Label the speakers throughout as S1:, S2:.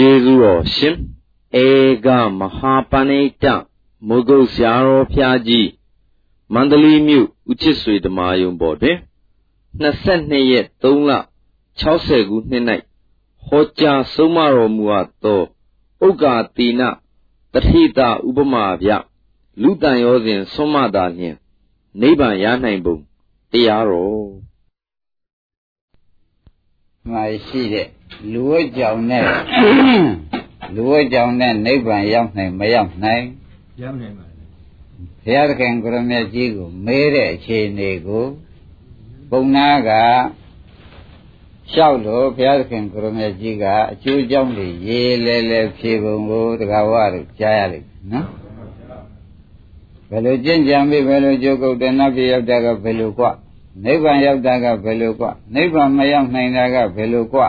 S1: ကျေးဇူးတော်ရှင်ဧကမဟာပဏိတမုဂုတ်ဆရာတော်ဖျားကြီးမန္တလေးမြို့ဦးချစ်ဆွေဓမ္မာယုံပေါ်တွင်22ရက်3လ60ခုနှစ်၌ဟောကြားဆုံးမတော်မူအပ်သောဥက္ကာတိနတတိတာဥပမာဗျလူတန်ရောစဉ်ဆွမ်းမသာလျင်နိဗ္ဗာန်ရနိုင်ပုံတရားတော်
S2: မှာရှိတဲ့ လူဝတ်ကြောင့်နဲ့လူဝတ်ကြောင့်နဲ့နိဗ္ဗာန်ရောက်နိုင်မရောက်နိုင်
S3: ရောက်နိုင်ပါ
S2: လေဘုရားသခင်ကိုရမြတ်ကြီးကိုမေးတဲ့အခြေအနေကိုပုံနာကလျှောက်လို့ဘုရားသခင်ကိုရမြတ်ကြီးကအကျိုးကြောင့်တွေရေးလဲလဲဖြေပုံကိုတက္ကဝတို့ကြားရလိမ့်မယ်နော်ဘယ်လိုကျင့်ကြံပြီးဘယ်လိုကြိုးကုတ်တဲ့နတ်ပြည်ရောက်တဲ့ကဘယ်လိုกว่าနိဗ္ဗာန်ရောက်တာကဘယ်လိုกว่าနိဗ္ဗာန်မရောက်နိုင်တာကဘယ်လိုกว่า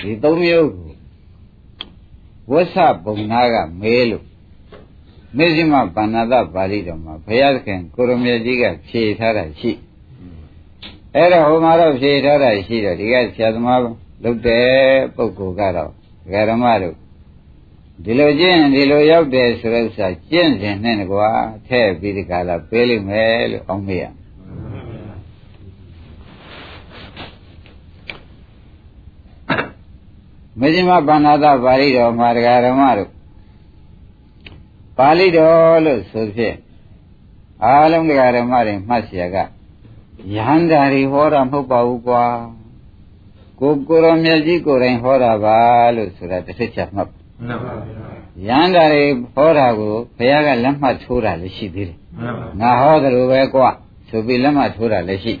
S2: ဒီသုံးမျိုးကိုဝဆပုံနာကမဲလို့မေဇိမဗန္နတပါဠိတော်မှာဘုရားသခင်ကိုရမေကြီးကဖြေထားတာရှိအဲ့တော့ဟိုမှာတော့ဖြေထားတာရှိတော့ဒီကဆရာသမားလုပ်တဲ့ပုဂ္ဂိုလ်ကတော့ဓမ္မတို့ဒီလိုကျင့်ဒီလိုရောက်တယ်ဆိုတဲ့ဥစ္စာကျင့်စဉ်နဲ့ကွာထဲ့ပြီးဒီကလာပေးလိမ့်မယ်လို့အောင်းမေးရ မဇ္ဈိမဗန္နာသပါဠိတော်မှာတရားဓမ္မတို့ပါဠိတော်လို့ဆိုဖြင့်အားလုံးတရားဓမ္မတွေမှတ်เสียကယဟန္တာတွေဟောတာမဟုတ်ပါဘူးကွာကိုကိုရောမြတ်ကြီးကိုယ်တိုင်ဟောတာပါလို့ဆိုတာတစ်ချက်ချက်မှတ်မှန်ပါဗျာယဟန္တာတွေဟောတာကိုဘုရားကလက်မှတ်ထိုးတာလည်းရှိသေးတယ်မှန်ပါငါဟောတယ်လို့ပဲကွာဆိုပြီးလက်မှတ်ထိုးတာလည်းရှိ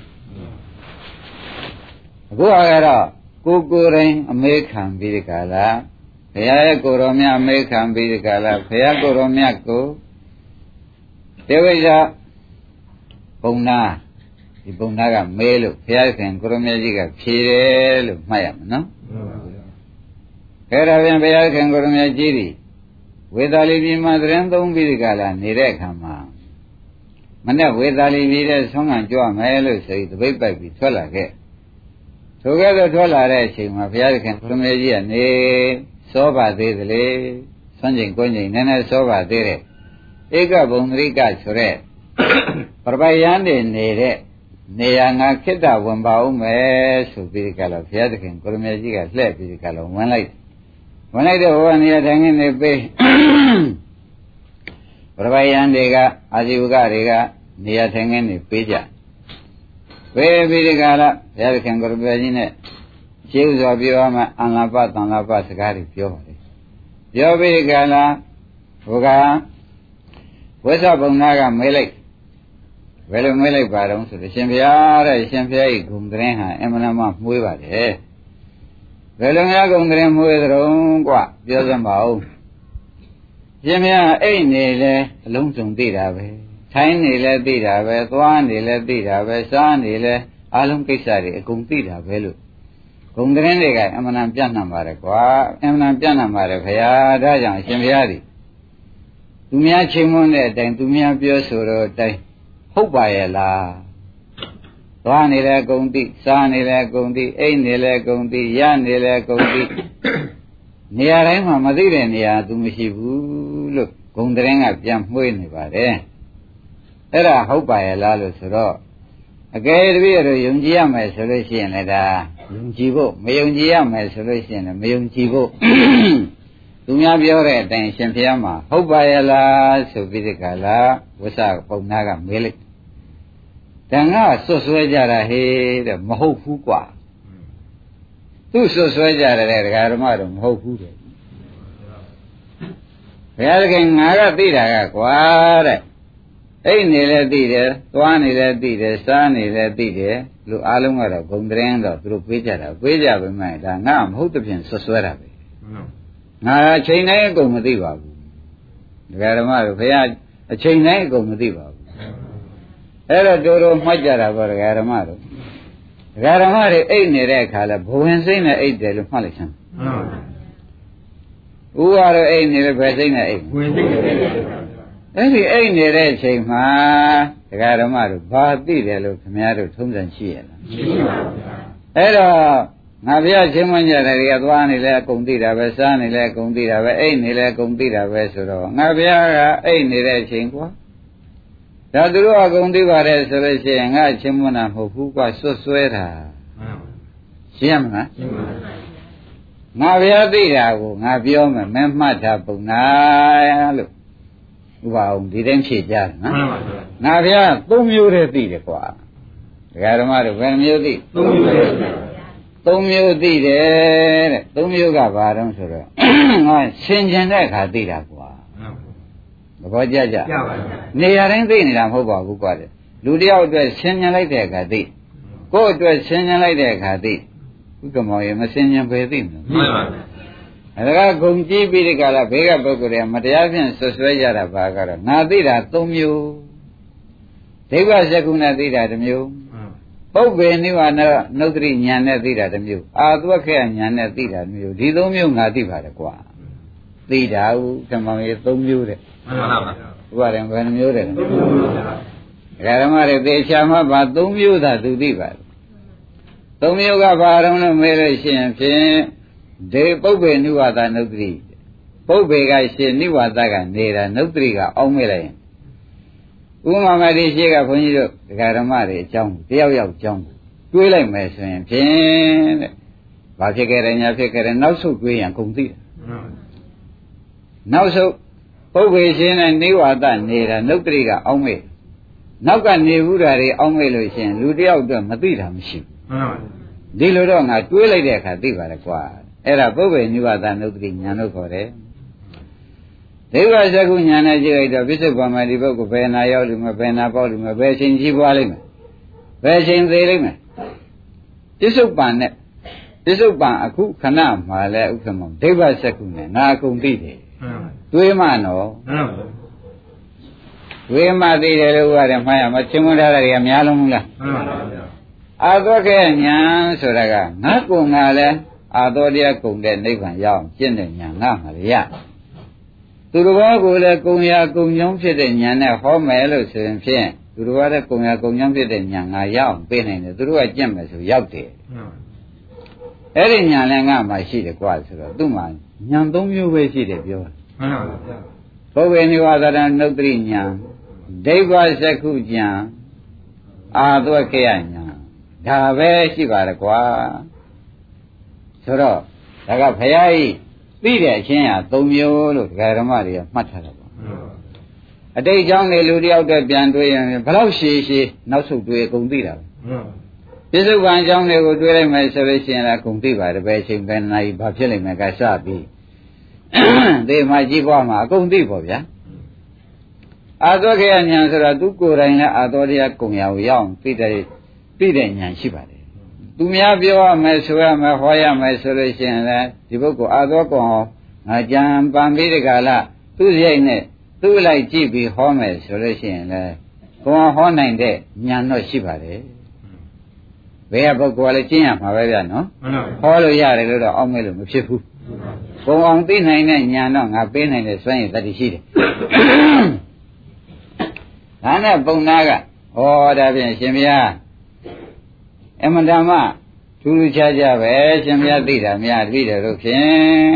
S2: အခုကတော့ ကိုကိုယ်တိုင်အမေခံပြီးဒီကလာဘုရားရဲ့ကိုတော်မြတ်အမေခံပြီးဒီကလာဘုရားကိုတော်မြတ်ကိုတေဝိဇာဘုံနာဒီဘုံနာကမဲလို့ဘုရားခင်ကိုတော်မြတ်ကြီးကဖြေတယ်လို့မှတ်ရမှာနော်ခဲတော်ပြန်ဘုရားခင်ကိုတော်မြတ်ကြီးဒီဝေသာလီပြည်မှာသတင်းသုံးပြီးဒီကလာနေတဲ့အခါမှာမနဲ့ဝေသာလီပြည်တဲ့ဆုံးခံကြွမယ်လို့ဆိုပြီးတပိတ်ပိုက်ပြီးထွက်လာခဲ့ ထိုကဲ့သို့ထွက်လာတဲ့အချိန်မှာဘုရားသခင်ဘုမေကြီးကနေစောပါသေးသလေဆွမ်းကျင်ကိုင်းကျင်နည်းနည်းစောပါသေးတယ်ဧကဘုံသရိကဆိုတဲ့ပရပယံနေနေတဲ့နေရာငါခိတ္တဝင်ပါဦးမယ်ဆိုပြီးကြတော့ဘုရားသခင်ကိုရမေကြီးကလှည့်ပြီးကြတော့ဝင်လိုက်ဝင်လိုက်တဲ့ဘဝနေရာထိုင်နေပေးပရပယံတွေကအာဇီဝကတွေကနေရာထိုင်နေပေးကြ ဝေပိရိကာလဘုရားခင်ကိုရပကြီးနဲ့ရှင်းဥစွာပြောမှအန္လပတန်လပစကားတွေပြောပါလေပြောပိရိကာလဘုရားဝိသဗုံနာကမေးလိုက်ဘယ်လိုမေးလိုက်ပါတော့ဆိုတော့ရှင်ဘုရားတဲ့ရှင်ဘုရားဤဂုံတရင်ဟာအမှန်မှမှုေးပါတယ်ဘယ်လိုများဂုံတရင်မှုေးသရုံกว่าပြောစမ်းပါဦးရှင်ဘုရားအိတ်နေလဲအလုံးစုံသိတာပဲ ထိုင်းနေလဲသိတာပဲသွားနေလဲသိတာပဲစားနေလဲအလုံးကိစ္စတွေအကုန်သိတာပဲလို့ဂုံသတင်းတွေကအမှန်တန်ပြန့်နှံ့ပါတယ်ကွာအမှန်တန်ပြန့်နှံ့ပါတယ်ခရားဒါကြောင့်အရှင်ဘုရားသည်သူများချိန်မွန်းတဲ့အတိုင်းသူများပြောဆိုတော့အတိုင်းဟုတ်ပါရဲ့လားသွားနေလဲဂုံတိစားနေလဲဂုံတိအိတ်နေလဲဂုံတိရနေလဲဂုံတိနေရာတိုင်းမှာမသိတဲ့နေရာသူမရှိဘူးလို့ဂုံသတင်းကပြန်မှွေးနေပါတယ် အဲ့ဒါဟုတ်ပါရဲ့လားလို့ဆိုတော့အကယ်တည်းရတော့ယုံကြည်ရမယ်ဆိုလို့ရှိရင်လည်းဒါယုံကြည်ဖို့မယုံကြည်ရမယ်ဆိုလို့ရှိရင်လည်းမယုံကြည်ဖို့သူများပြောတဲ့အတိုင်းရှင်ဖျားမှာဟုတ်ပါရဲ့လားဆိုပြီးဒီကလာဝဆပုံနာကမေးလိုက်တန်ကဆွဆွဲကြတာဟေးတဲ့မဟုတ်ဘူးကွာသူဆွဆွဲကြတယ်တဲ့ဒကာဓမ္မတော့မဟုတ်ဘူးတဲ့ဘုရားသခင်ငါကသိတာကကွာတဲ့ အိတ်နေလည်းသိတယ်သွားနေလည်းသိတယ်စားနေလည်းသိတယ်လူအားလုံးကတော့ဂုံတရင်တော့သူတို့ပြေးကြတာပြေးကြပါမယ်ဒါငါမဟုတ်တဲ့ဖြင့်ဆွဆွဲတာပဲငါအချိန်တိုင်းအကုန်မသိပါဘူးဒကာဓမ္မတို့ဘုရားအချိန်တိုင်းအကုန်မသိပါဘူးအဲ့တော့တို့တို့မှတ်ကြတာပေါ့ဒကာဓမ္မတို့ဒကာဓမ္မတွေအိတ်နေတဲ့အခါလဲဘဝင်စိမ့်နဲ့အိတ်တယ်လို့မှတ်လိုက်ချင်ဥပါတော့အိတ်နေတယ်ဘယ်စိမ့်နဲ့အိတ်ဝင်စိမ့်နဲ့အဲ့ ဒီအိတ်နေတဲ့အချိန်မှာဒကာဓမ္မတို့ဘာသိတယ်လို့ခင်ဗျားတို့ထုံးစံရှိရလားရှိပါဘူးအဲ့တော့ငါဘုရားချင်းမွန်းကြတယ်တွေကသွားနေလဲအကုန်သိတာပဲစားနေလဲအကုန်သိတာပဲအိတ်နေလဲအကုန်သိတာပဲဆိုတော့ငါဘုရားကအိတ်နေတဲ့အချိန်ကွာဒါသူတို့အကုန်သိပါတယ်ဆိုလို့ရှိရင်ငါချင်းမွန်းတာမဟုတ်ဘူးကွာဆွတ်ဆွဲတာရှင်းရမလားရှင်းပါပါငါဘုရားသိတာကိုငါပြောမယ်မင်းမှတ်တာပုံနာလို့ ဥပအောင်ဒီတိုင်းဖြေကြတယ်နော်မှန်ပါဗျာငါဘုရားသုံးမျိုးတည်းသိတယ်ကွာဒကာဓမ္မတို့ဘယ်မျိုးသိသုံးမျိုးသုံးမျိုးသိတယ်တဲ့သုံးမျိုးကဘာတုံးဆိုတော့ငါဆင်ကျင်တဲ့အခါသိတာကွာသဘောကျကြကြပါဗျာနေရာတိုင်းသိနေတာမဟုတ်ပါဘူးကွာတဲ့လူတယောက်အတွက်ဆင်ကျင်လိုက်တဲ့အခါသိကိုယ့်အတွက်ဆင်ကျင်လိုက်တဲ့အခါသိဥက္ကမောရေမဆင်ញံပဲသိမလားမှန်ပါဗျာ အဲဒါကဂုံကြည့်ပြီးဒီကလာဘေးကပုဂ္ဂိုလ်တွေမတရားဖြင့်ဆွဆွဲကြတာဘာကတော့ငါသိတာ၃မျိုးဒိဗ္ဗစကုဏသိတာတစ်မျိုးပုပ္ပေနိဗ္ဗာန်နုဒ္ဓရိညာနဲ့သိတာတစ်မျိုးအာသဝခေညာနဲ့သိတာတစ်မျိုးဒီ၃မျိုးငါသိပါတယ်ကွာသိတာဟုဓမ္မရေ၃မျိုးတဲ့မှန်ပါပါဥပါရင်ဘယ်နှမျိုးတဲ့၃မျိုးပါဓမ္မတွေသေချာမှပါ၃မျိုးသာသူသိပါတယ်သုံးမျိုးကဘာတော့လို့မေးလို့ရှိရင်ဖြင့် ဒေပုပ္ပေနုဝါဒနုတ္တိပုပ္ပေကရှင်နိဝါဒကနေတာနုတ္တိကအောင်းမေးလိုက်ရင်ဥမာမတိရှိကဘုန်းကြီးတို့ဒကာဓမ္မတွေအကြောင်းတယောက်ယောက်အကြောင်းတွေးလိုက်မယ်ဆိုရင်ဖြင့်တဲ့ဘာဖြစ်ခဲ့တယ်ညာဖြစ်ခဲ့တယ်နောက်ဆုတ်တွေးရင်ကုန်သိတယ်နောက်ဆုတ်ပုပ္ပေရှင်နဲ့နိဝါဒနေတာနုတ္တိကအောင်းမေးနောက်ကနေဘူးတာတွေအောင်းမေးလို့ရှိရင်လူတယောက်အတွက်မသိတာမရှိဘူးမှန်ပါဒီလိုတော့ငါတွေးလိုက်တဲ့အခါသိပါလေကွာ အဲ့ဒါပုဗ္ဗေညုဝသနုတ္တိညာလို့ခေါ်တယ်ဒိဗ္ဗစကုညာနဲ့ကြည့်လိုက်တော့ပြစ္ဆုတ်ပါမဒီပုဂ္ဂိုလ်ဘယ်နာရောက်လိမ့်မယ်ဘယ်နာပေါက်လိမ့်မယ်ဘယ်ချိန်ကြီးပွားလိမ့်မယ်ဘယ်ချိန်သေးလိမ့်မယ်ပြစ္ဆုတ်ပံနဲ့ပြစ္ဆုတ်ပံအခုခဏမှလည်းဥက္ကမောဒိဗ္ဗစကုနဲ့ငါအကုန်သိတယ်တွေးမှနော်တွေးမှသိတယ်လို့ပြောတယ်မှားရမချင်းမထားတာတွေကများလုံးမလားမှန်ပါဗျာအာသောကေညာဆိုတာကငါကုံကလည်း အာသောတရားကုံတဲ့နိဗ္ဗာန်ရအောင်ကျင့်တဲ့ညာငါမှရသူတော်ဘာကိုလည်းကုံရကုံကြောင်းဖြစ်တဲ့ညာနဲ့ဟောမယ်လို့ဆိုရင်ဖြင့်သူတော်ဘာတဲ့ကုံရကုံကြောင်းဖြစ်တဲ့ညာငါရအောင်ပေးနိုင်တယ်သူတို့ကကျင့်မယ်ဆိုရောက်တယ်အဲ့ဒီညာလည်းငါမှရှိတယ်ကွာဆိုတော့သူ့မှာညာသုံးမျိုးပဲရှိတယ်ပြောမှန်ပါဗျာဘုဗ္ဗေနိဝါဒနာနုတ္တိညာဒိဗ္ဗစက္ခုညာအာသွက်ခေယညာဒါပဲရှိပါရကွာ ဆိုတော့ဒါကဘုရားကြီးသိတဲ့အချင်းဟာ၃မျိုးလို့ဒကာဓမ္မတွေကမှတ်ထားတာပေါ့အတိတ်ကြောင့်လေလူတယောက်တည်းပြန်တွေ့ရင်ဘလောက်ရှည်ရှည်နောက်ဆုံးတွေ့ကုန်သိတာပဲပြစ္ဆုတ်ပံအကြောင်းတွေကိုတွေ့လိုက်မယ်ဆိုလို့ရှိရင်လည်းကုန်သိပါတယ်ဘယ်အချိန်ဘယ်နာရီဘာဖြစ်လိမ့်မယ်ကစပြီးဒီမှာကြီးပွားမှာအကုန်သိပေါ့ဗျာအာသောခေယဉာဏ်ဆိုတာသူကိုယ်တိုင်လည်းအာသောတရားကုံရကိုရောက်သိတဲ့သိတဲ့ဉာဏ်ရှိပါတယ် သူများပြောရမယ်ဆိုရမယ်ဟောရမယ်ဆိုလို့ရှိရင်လည်းဒီပုဂ္ဂိုလ်အာသောကောင်ငါကြံပံပြီးတကလားသူ့ရိုက်နဲ့သူ့လိုက်ကြည့်ပြီးဟောမယ်ဆိုလို့ရှိရင်လည်းကိုယ်ဟောနိုင်တဲ့ဉာဏ်တော့ရှိပါတယ်ဘယ်ကပုဂ္ဂိုလ်ကလည်းကျင့်ရမှာပဲဗျာနော်ဟောလို့ရတယ်လို့တော့အောက်မဲ့လို့မဖြစ်ဘူးကိုယ်အောင်သိနိုင်တဲ့ဉာဏ်တော့ငါပေးနိုင်တဲ့စွမ်းရည်တတိရှိတယ်ဒါနဲ့ပုံနာကဟောဒါဖြင့်ရှင်ဘုရား အမှန်တမ်းထူးထူးခြားခြားပဲရှင်မြတ်သိတာများသိတယ်လို့ဖြင့်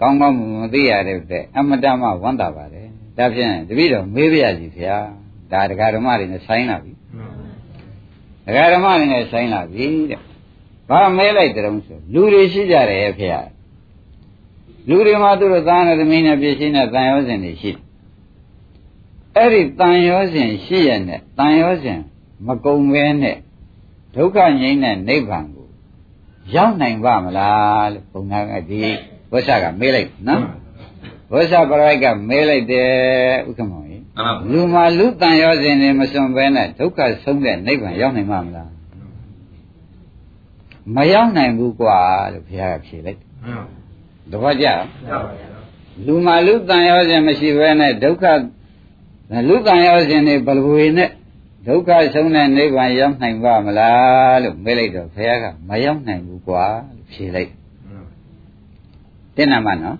S2: ကောင်းကောင်းမသိရတဲ့အမှန်တမ်းဝမ်းသာပါတယ်ဒါဖြင့်တပည့်တော်မေးပြရစီဗျာဒါဒကာဓမ္မတွေနဲ့ဆိုင်လာပြီဒကာဓမ္မတွေနဲ့ဆိုင်လာပြီတဲ့ဘာမဲလိုက်တုံးဆိုလူတွေရှိကြတယ်ဖေလူတွေမှာသူတို့သားနဲ့သမီးနဲ့ပြည့်ရှင်းတဲ့တန်ရောစဉ်တွေရှိအဲ့ဒီတန်ရောစဉ်ရှိရတဲ့တန်ရောစဉ်မကုံပဲနဲ့ ဒုက္ခငြိမ်းတဲ့နိဗ္ဗာန်ကိုရောက်နိုင်ပါမလားလို့ဘုံသားကဒီဝိဆကမေးလိုက်နော်ဝိဆပရိကမေးလိုက်တယ်ဥက္ကမောကြီးလူမှာလူတန်ရောစဉ်နေမစွန်ပဲနဲ့ဒုက္ခဆုံးတဲ့နိဗ္ဗာန်ရောက်နိုင်မှာမလားမရောက်နိုင်ဘူးကွာလို့ဘုရားကဖြေလိုက်တပည့်ကြလူမှာလူတန်ရောစဉ်မရှိဘဲနဲ့ဒုက္ခလူတန်ရောစဉ်နေဘလဝေနဲ့ ဒုက္ခဆုံးတဲ့နိဗ္ဗာန်ရောက်နိုင်ပါမလားလို့မေးလိုက်တော့ဘုရားကမရောက်နိုင်ဘူးကွာလို့ဖြေလိုက်တဲ့နာမနော်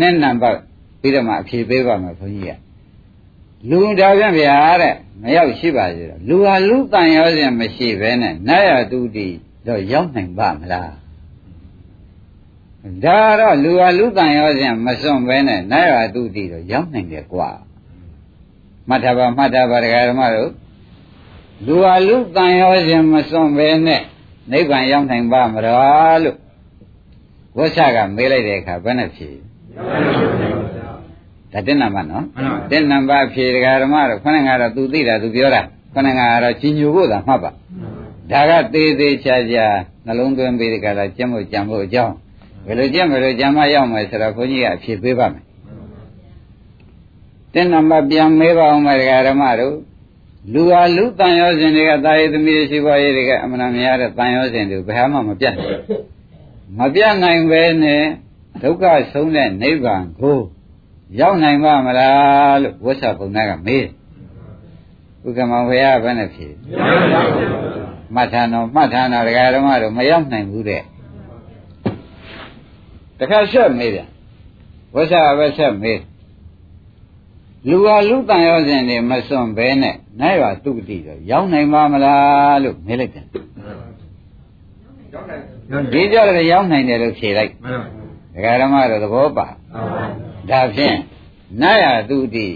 S2: နဲ့နံပါတ်ပြီးတော့မှအဖြေပေးပါမယ်ဘုန်းကြီးကလူဒါပြန်ဗျာတဲ့မရောက်ရှိပါသေးတော့လူဟာလူတန်ရောစဉ်မရှိပဲနဲ့နတ်ရတုတိတော့ရောက်နိုင်ပါမလားဒါတော့လူဟာလူတန်ရောစဉ်မစွန့်ဘဲနဲ့နတ်ရတုတိတော့ရောက်နိုင်တယ်ကွာ မှတ်ထားပါမှတ်ထားပါဒကာဓမ္မတို့လူဟာလူတန်ရောစဉ်မစွန့်ဘဲနဲ့နိဗ္ဗာန်ရောက်နိုင်ပါမလားလို့ဝိဆကမေးလိုက်တဲ့အခါဘယ်နဲ့ဖြေဒါတက်နံပါတ်နော်တက်နံပါတ်ဖြေဒကာဓမ္မတို့ခဏကတော့ तू သိတာ तू ပြောတာခဏကတော့ကြီးညိုဖို့သာမှတ်ပါဒါကသေးသေးချာချာနှလုံးသွင်းပြီးဒီကလာကျင့်ဖို့ကြံဖို့အကြောင်းဘယ်လိုကျင့်ဘယ်လိုကြံမရောက်မယ်ဆိုတော့ဘုန်းကြီးကအဖြေပေးပါမယ် တဲ့နံပါတ်ပြန်မေးပါအောင်မယ်ဓမ္မတို့လူဟာလူတန်ရောစဉ်တွေကတာရည်သမီးရှိပါရေးတွေကအမှန်တရားတဲ့တန်ရောစဉ်တွေဘယ်မှမပြတ်နိုင်မပြတ်နိုင်ပဲနဲ့ဒုက္ခဆုံးတဲ့နိဗ္ဗာန်ကိုရောက်နိုင်ပါမလားလို့ဝိသဘုံသားကမေးဥက္ကမောင်ဘုရားဘယ်နဲ့ဖြေမှတ်ထားတော့မှတ်ထားတော့ဒကာဓမ္မတို့မရောက်နိုင်ဘူးတဲ့တခါဆက်မေးပြန်ဝိသဘယ်ဆက်မေး လူဟာလူတန်ရောစဉ်တွေမစွန့်ဘဲနဲ့နိုင်ရသူတိတော့ရောက်နိုင်ပါမလားလို့မေးလိုက်တယ်ဒီကြတော့ရောက်နိုင်တယ်လို့ဖြေလိုက်ဒကာဓမ္မတို့သဘောပါဒါဖြင့်နိုင်ရသူတိ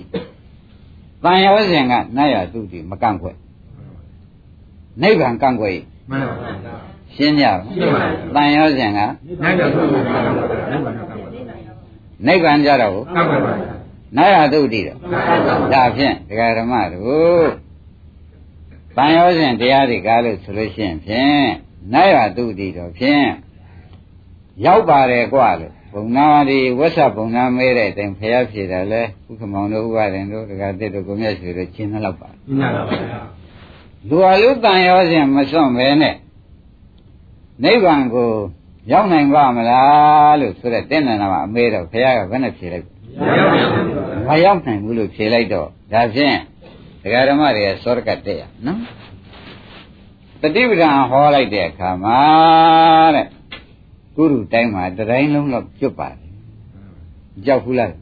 S2: တန်ရောစဉ်ကနိုင်ရသူတိမကန့်ခွဲနိဗ္ဗာန်ကန့်ခွဲမှန်ပါဗျာရှင်းကြပါတန်ရောစဉ်ကနိုင်ရသူတိနိဗ္ဗာန်ကြတော့ကန့်ခွဲပါ နာရသုတိတော့ဒါဖြင့်ဒကာဓမ္မတို့တန်ရောစဉ်တရားတွေကားလို့ဆိုလို့ရှိရင်ဖြင့်နာရသုတိတော့ဖြင့်ရောက်ပါတယ်ကွာလို့ဘုံနာဒီဝဆဘုံနာမဲတဲ့အတိုင်းဖျားဖြေတယ်လေဥက္ကမောင်တို့ဥပါရင်တို့ဒကာတစ်တို့ကိုမြတ်ဆွေတို့ရှင်းသလောက်ပါရှင်းပါပါလူအလူတန်ရောစဉ်မစွန့်ပဲနဲ့နိဗ္ဗာန်ကိုရောက်နိုင်ပါမလားလို့ဆိုတဲ့တင်းနန္ဒမှာအမေတော့ဖះကဘယ်နဲ့ဖြေလိုက် မရောက်နိုင်ဘူးလို့ဖြေလိုက်တော့ဒါဖြင့်ဒကာဓမ္မတွေကစောရကတက်ရနော်တတိပဒံဟောလိုက်တဲ့အခါမှာတဲ့ကုရုတိုင်းမှာတတိုင်းလုံးတော့ကျွတ်ပါတယ်ကြောက်ဘူးလား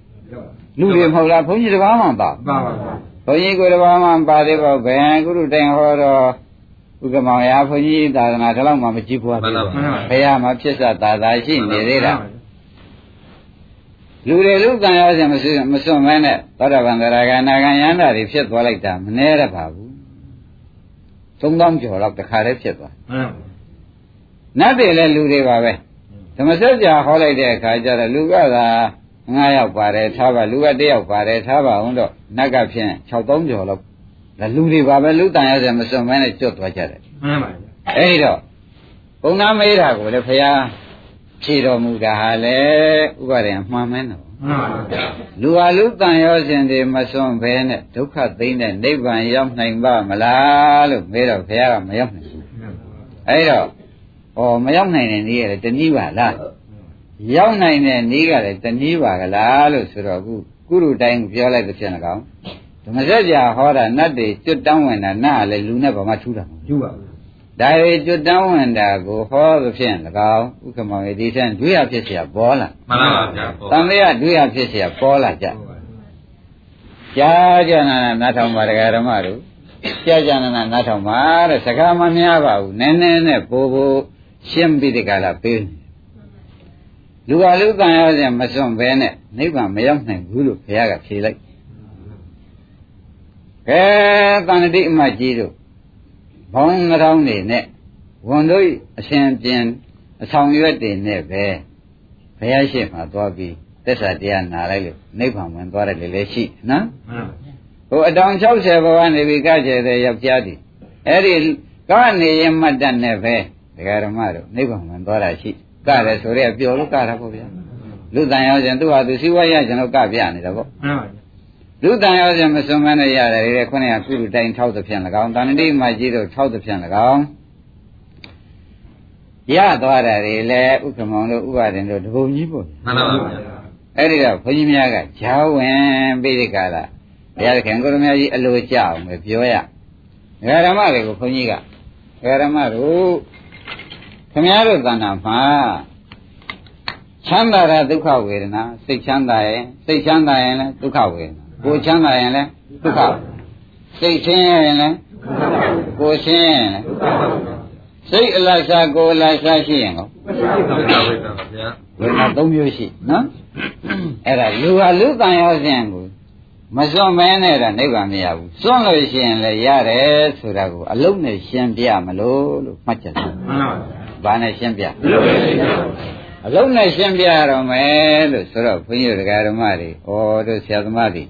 S2: လူတွေမဟုတ်လားဘုန်းကြီးတစ်ပါးမှပါပါပါဘုန်းကြီးကိုတစ်ပါးမှပါသေးပါဘယ်ကုရုတိုင်းဟောတော့ဥက္ကမောင်ရာဘုန်းကြီးသာသနာတလောက်မှမကြည့်ဘူးပါဘုရားမှာဖြစ်စသာသာရှိနေသေးတာ လူတွေလူကံရောစင်မစွမစွမဲနဲ့သောတာပန်သရဂနာဂံယန္တာတွေဖြစ်သွားလိုက်တာမနှဲရပါဘူး3000ကျော်လောက်တခါတည်းဖြစ်သွားမှန်ပါနတ်တွေလည်းလူတွေပါပဲဓမ္မစကြာဟောလိုက်တဲ့အခါကျတော့လူကသာ9ယောက်ပါတယ်ထားပါလူက1ယောက်ပါတယ်ထားပါအောင်တော့နတ်ကဖြင့်6000ကျော်လောက်ဒါလူတွေပါပဲလူတန်ရစင်မစွမဲနဲ့ကျွတ်သွားကြတယ်မှန်ပါအဲ့တော့ဘုံနာမေးတာကိုလည်းဖရာ ဖြေတော်မူတာဟာလေဥပါဒေမှန်မဲနော်မှန်ပါဗျာလူဟာလူတန်ရောစဉ်တွေမစွန့်ဘဲနဲ့ဒုက္ခသိမ့်တဲ့နိဗ္ဗာန်ရောက်နိုင်ပါမလားလို့မေးတော့ဘုရားကမရောက်နိုင်ဘူးအဲ့တော့ဩမရောက်နိုင်တဲ့နည်းကလည်းတနည်းပါလားရောက်နိုင်တဲ့နည်းကလည်းတနည်းပါကလားလို့ဆိုတော့အခုကုရုတိုင်းပြောလိုက်တဲ့ဖြစ်နေကောင်ဓမ္မစကြာဟောတာနတ်တွေကျွတ်တောင်းဝင်တာနတ်ကလည်းလူနဲ့ဘာမှထူးတာမဟုတ်ဘူးပါဘူး ဒါရီကျွတ်တောင်းဝင်တာကိုဟောသဖြင့်၎င်းဥက္ကမောင်ရဲ့ဒီထက်ဒွေရဖြစ်เสียပေါ်လာမှန်ပါဗျာပေါ်တန်လေးကဒွေရဖြစ်เสียပေါ်လာကြကြားကြနာနာထောင်ပါဒကာဓမ္မတို့ကြားကြနာနာထောင်ပါတဲ့စကားမများပါဘူးနည်းနည်းနဲ့ပို့ဖို့ရှင်းပြီးဒီကလာပေးလူကလူကံရစဉ်မစွန့်ဘဲနဲ့နိဗ္ဗာန်မရောက်နိုင်ဘူးလို့ဘုရားကဖြေလိုက်ကဲတန်တိအမကြီးတို့ ဘောင်းနှောင်းနေနဲ့ဝန်တို့အရှင်ပြင်အဆောင်ရွက်တွေနဲ့ပဲဘုရားရှိခိုးသွားပြီးသစ္စာတရားနာလိုက်လို့နိဗ္ဗာန်ဝင်သွားတယ်လေရှိနော်ဟိုအတောင်60ဘဝနေပြီကကျဲတဲ့ယောက်ျားဒီအဲ့ဒီကနေရင်မှတ်တတ်နဲ့ပဲဒကာဓမ္မတို့နိဗ္ဗာန်ဝင်သွားတာရှိကတယ်ဆိုရဲပျော်လို့ကတာပေါ့ဗျာလူတန်ရောစဉ်သူ့ဟာသူစီဝါရကျွန်တော်ကပြနေတာပေါ့မှန်ပါ ဗျာလူတန်ရောစဉ်မစွန်မနဲ့ရတယ်လေခုနကကုလူတိုင်းထောက်သဖြင့်၎င်းတဏှတိမကြီးတို့ထောက်သဖြင့်၎င်းရသွားတာတွေလည်းဥက္ကမောင်တို့ဥပါဒင်တို့တပုံကြီးပေါ့မှန်ပါပါအဲ့ဒီတော့ဘုန်းကြီးများကဂျာဝင်ပြီးဒီကလာဘုရားခင်ကိုရမကြီးအလိုကြအောင်ပဲပြောရဓမ္မတွေကိုဘုန်းကြီးကဓမ္မတို့ခင်ဗျားတို့သဏ္ဍာန်မှာချမ်းသာတာဒုက္ခဝေဒနာစိတ်ချမ်းသာရင်စိတ်ချမ်းသာရင်လည်းဒုက္ခဝေဒနာ ကိုယ်ချမ်းသာရင်လည်းဒုက္ခစိတ်ချင်းရင်လည်းကိုယ်ချင်းရင်လည်းစိတ်အလတ်စားကိုယ်အလတ်စားရှိရင်ကောဝေဒနာ၃မျိုးရှိနော်အဲ့ဒါလူဟာလူတန်ရောစဉ်ကိုမစွန့်မဲနဲ့တော့နိဗ္ဗာန်မရဘူးစွန့်လို့ရှိရင်လည်းရတယ်ဆိုတာကိုအလုံးနဲ့ရှင်းပြမလို့လို့မှတ်ချက်တယ်မှန်ပါဘာနဲ့ရှင်းပြအလုံးနဲ့ရှင်းပြရတော့မယ်လို့ဆိုတော့ဘုန်းကြီးတို့ဓမ္မတွေဩတို့ဆရာသမားတွေ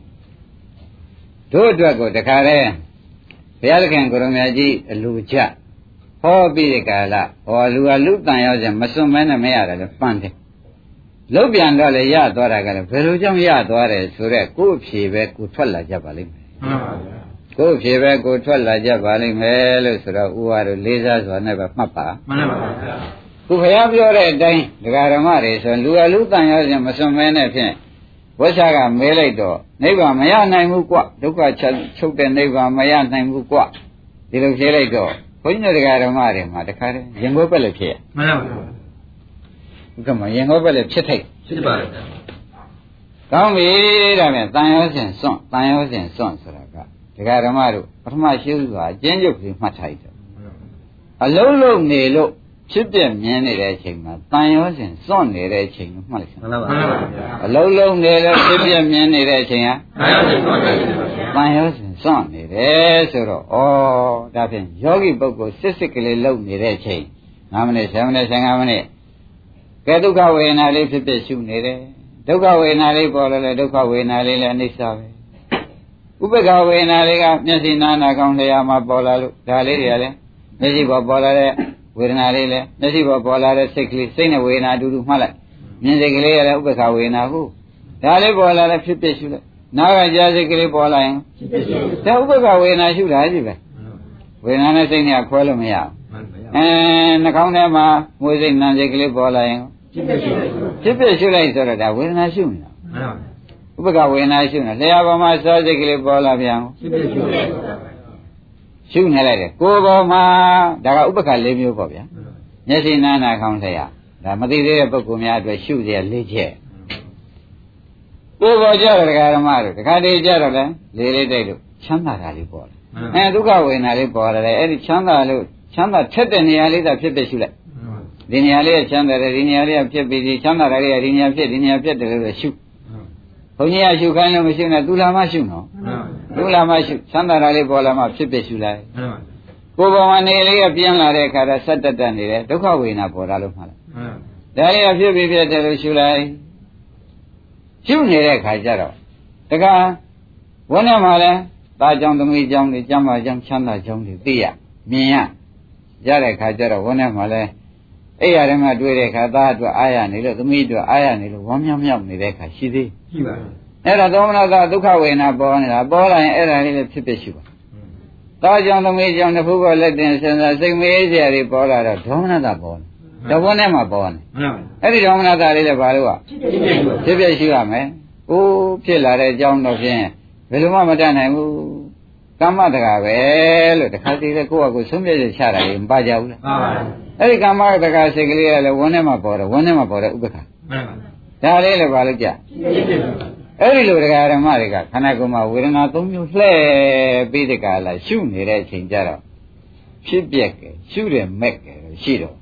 S2: တို့အတွက်ကိုတခါတည်းဘုရားသခင်ကိုရမကြီးအလူချဟောပြီးတဲ့ကာလဟောလူဟာလူတန်ရောက်ခြင်းမစွန့်မဲနဲ့မရတယ်လို့ပန့်တယ်လုတ်ပြန်တော့လေရသွားတာကလည်းဘယ်လိုကြောင့်ရသွားတယ်ဆိုတော့ကိုယ့်ဖြေပဲကိုထွက်လာကြပါလိမ့်မယ်မှန်ပါဗျာကိုယ့်ဖြေပဲကိုထွက်လာကြပါလိမ့်မယ်လို့ဆိုတော့ဥပါတို့လေးစားစွာနဲ့ပဲမှတ်ပါမှန်ပါဗျာခုဘုရားပြောတဲ့အတိုင်းဒကာဓမ္မတွေဆိုလူအလူတန်ရောက်ခြင်းမစွန့်မဲနဲ့ဖြင့် ဝိရှာကမဲလိုက်တော့နိဗ္ဗာန်မရနိုင်ဘူးကွဒုက္ခချုပ်တဲ့နိဗ္ဗာန်မရနိုင်ဘူးကွဒီလိုဖြေလိုက်တော့ဘုန်းကြီးတို့ဒကာဓမ္မတွေမှာတခါတည်းရင်ကိုယ်ပက်လည်းဖြစ်မှန်ပါဗျာဥက္ကမရင်ကိုယ်ပက်လည်းဖြစ်ထိုက်ဖြစ်ပါဗျာကောင်းပြီဒါဖြင့်တန်ရောစဉ်စွန့်တန်ရောစဉ်စွန့်ဆိုတာကဒကာဓမ္မတို့ပထမရှိဥစွာအကျဉ်းချုပ်ပြီးမှတ်ထားတယ်အလုံးလုံးနေလို့ ဖြစ်ပြမြင်နေတဲ့အချိန်မှာတန်ရောစဉ်စွန့်နေတဲ့အချိန်ကိုမှတ်လိုက်စမ်းမှန်ပါပါအလုံးလုံးနေလို့ဖြစ်ပြမြင်နေတဲ့အချိန်ဟာတန်ရောစဉ်စွန့်နေတယ်ဆိုတော့ဩဒါဖြင့်ယောဂီပုဂ္ဂိုလ်စစ်စစ်ကလေးလုံနေတဲ့အချိန်9မိနစ်10မိနစ်15မိနစ်ကဲဒုက္ခဝေဒနာလေးဖြစ်ဖြစ်ရှုနေတယ်ဒုက္ခဝေဒနာလေးပေါ်လာလဲဒုက္ခဝေဒနာလေးလည်းအနိစ္စပဲဥပ္ပခဝေဒနာလေးကမျက်စိနာနာကောင်းလျာမှာပေါ်လာလို့ဒါလေးတွေကလည်းမျက်စိပေါ်ပေါ်လာတဲ့ ဝေဒနာလေးလည်းမျက်စိပေါ်ပေါ်လာတဲ့စိတ်ကလေးစိတ်နဲ့ဝေဒနာအတူတူမှတ်လိုက်မြင်စိတ်ကလေးရလည်းဥပ္ပခဝေဒနာဟုတ်ဒါလေးပေါ်လာလဲဖြစ်ဖြစ်ရှုလိုက်နာကကြားစိတ်ကလေးပေါ်လာရင်ဖြစ်ဖြစ်ရှုဒါဥပ္ပခဝေဒနာရှုတာကြီးပဲဝေဒနာနဲ့စိတ်နဲ့ခွဲလို့မရဘူးအဲနှာခေါင်းထဲမှာမွေးစိတ်နံစိတ်ကလေးပေါ်လာရင်ဖြစ်ဖြစ်ရှုလိုက်ဆိုတော့ဒါဝေဒနာရှုနေတာဥပကဝေဒနာရှုနေလျှာပေါ်မှာစောစိတ်ကလေးပေါ်လာပြန်ဖြစ်ဖြစ်ရှုလိုက် ရှုနေလိုက်တယ်ကိုယ်ပေါ်မှာဒါကဥပက၄မျိုးပေါ့ဗျာမျက်စိနာနာခေါင်းလျှာဒါမသိသေးတဲ့ပုဂ္ဂိုလ်များအတွက်ရှုရ၄ချက်ကိုယ်ပေါ်ကြတော့ဒကာဓမ္မတို့ဒကာတေကြတော့လဲလေးလေးတိုက်လို့ချမ်းသာတာလေးပေါ်တယ်အဲဒုက္ခဝေဒနာလေးပေါ်လာတယ်အဲ့ဒီချမ်းသာလို့ချမ်းသာထက်တဲ့နေရာလေးသာဖြစ်ဖြစ်ရှုလိုက်ဒီနေရာလေးကချမ်းသာတယ်ဒီနေရာလေးကဖြစ်ပြီးဒီချမ်းသာတယ်ကဒီနေရာဖြစ်ဒီနေရာဖြစ်တယ်လို့ရှုဘုန်းကြီးကရှုခိုင်းလို့မရှုနဲ့သူလာမှရှုနော် သူလာမှရှုချမ်းသာတာလေးပေါ်လာမှဖြစ်ဖြစ်ရှုလိုက်ကိုယ်ပေါ်မှာနေလေးကပြင်းလာတဲ့အခါကျဆက်တက်တက်နေတယ်ဒုက္ခဝေဒနာပေါ်လာလို့မှလားဒါလေးကဖြစ်ပြီးဖြစ်တယ်လို့ရှုလိုက်ရှုနေတဲ့အခါကျတော့တခါဝန်းထဲမှာလဲသားကြောင့်သမီးကြောင့်တွေကျမ်းမာကြောင့်ချမ်းသာကြောင့်တွေသိရမြင်ရရတဲ့အခါကျတော့ဝန်းထဲမှာလဲအဲ့ရတဲ့မှာတွေ့တဲ့အခါသားအတွက်အားရနေလို့သမီးအတွက်အားရနေလို့ဝမ်းမြောက်မြောက်နေတဲ့အခါရှိသေးရှိပါဘူး အဲ့ဒါသောမနာကဒုက္ခဝေဒနာပေါ်နေတာပေါ်လာရင်အဲ့ဒါလေးလည်းဖြစ်ဖြစ်ရှိပါသားကြောင့်သမီးကြောင့်တစ်ခုကလက်တင်စဉ်းစားစိတ်မေးစရာတွေပေါ်လာတော့ဒေါမနတာပေါ်နေတဝန်းထဲမှာပေါ်နေအဲ့ဒီဒေါမနတာလေးလည်းဘာလို့ကဖြစ်ဖြစ်ရှိရမယ်။အိုးဖြစ်လာတဲ့အကြောင်းတော့ဖြင့်ဘယ်လိုမှမတတ်နိုင်ဘူးကမ္မတကာပဲလို့တခါတည်းလေကိုယ့်အကိုဆုံးဖြတ်ချက်ချတာလေမပါကြဘူးလားမှန်ပါဘူးအဲ့ဒီကမ္မတကာစိတ်ကလေးကလည်းဝန်းထဲမှာပေါ်တယ်ဝန်းထဲမှာပေါ်တယ်ဥပ္ပခါမှန်ပါဘူးဒါလေးလည်းပါလို့ကြ အဲ့ဒီလိုတရားဓမ္မတွေကခန္ဓာကိုယ်မှာဝေဒနာသုံးမျိုးလှည့်ပြီးတဲ့ကာလရှုနေတဲ့အချိန်ကြတော့ဖြစ်ပြက်ကရှုတယ်မက်ကရှိတော့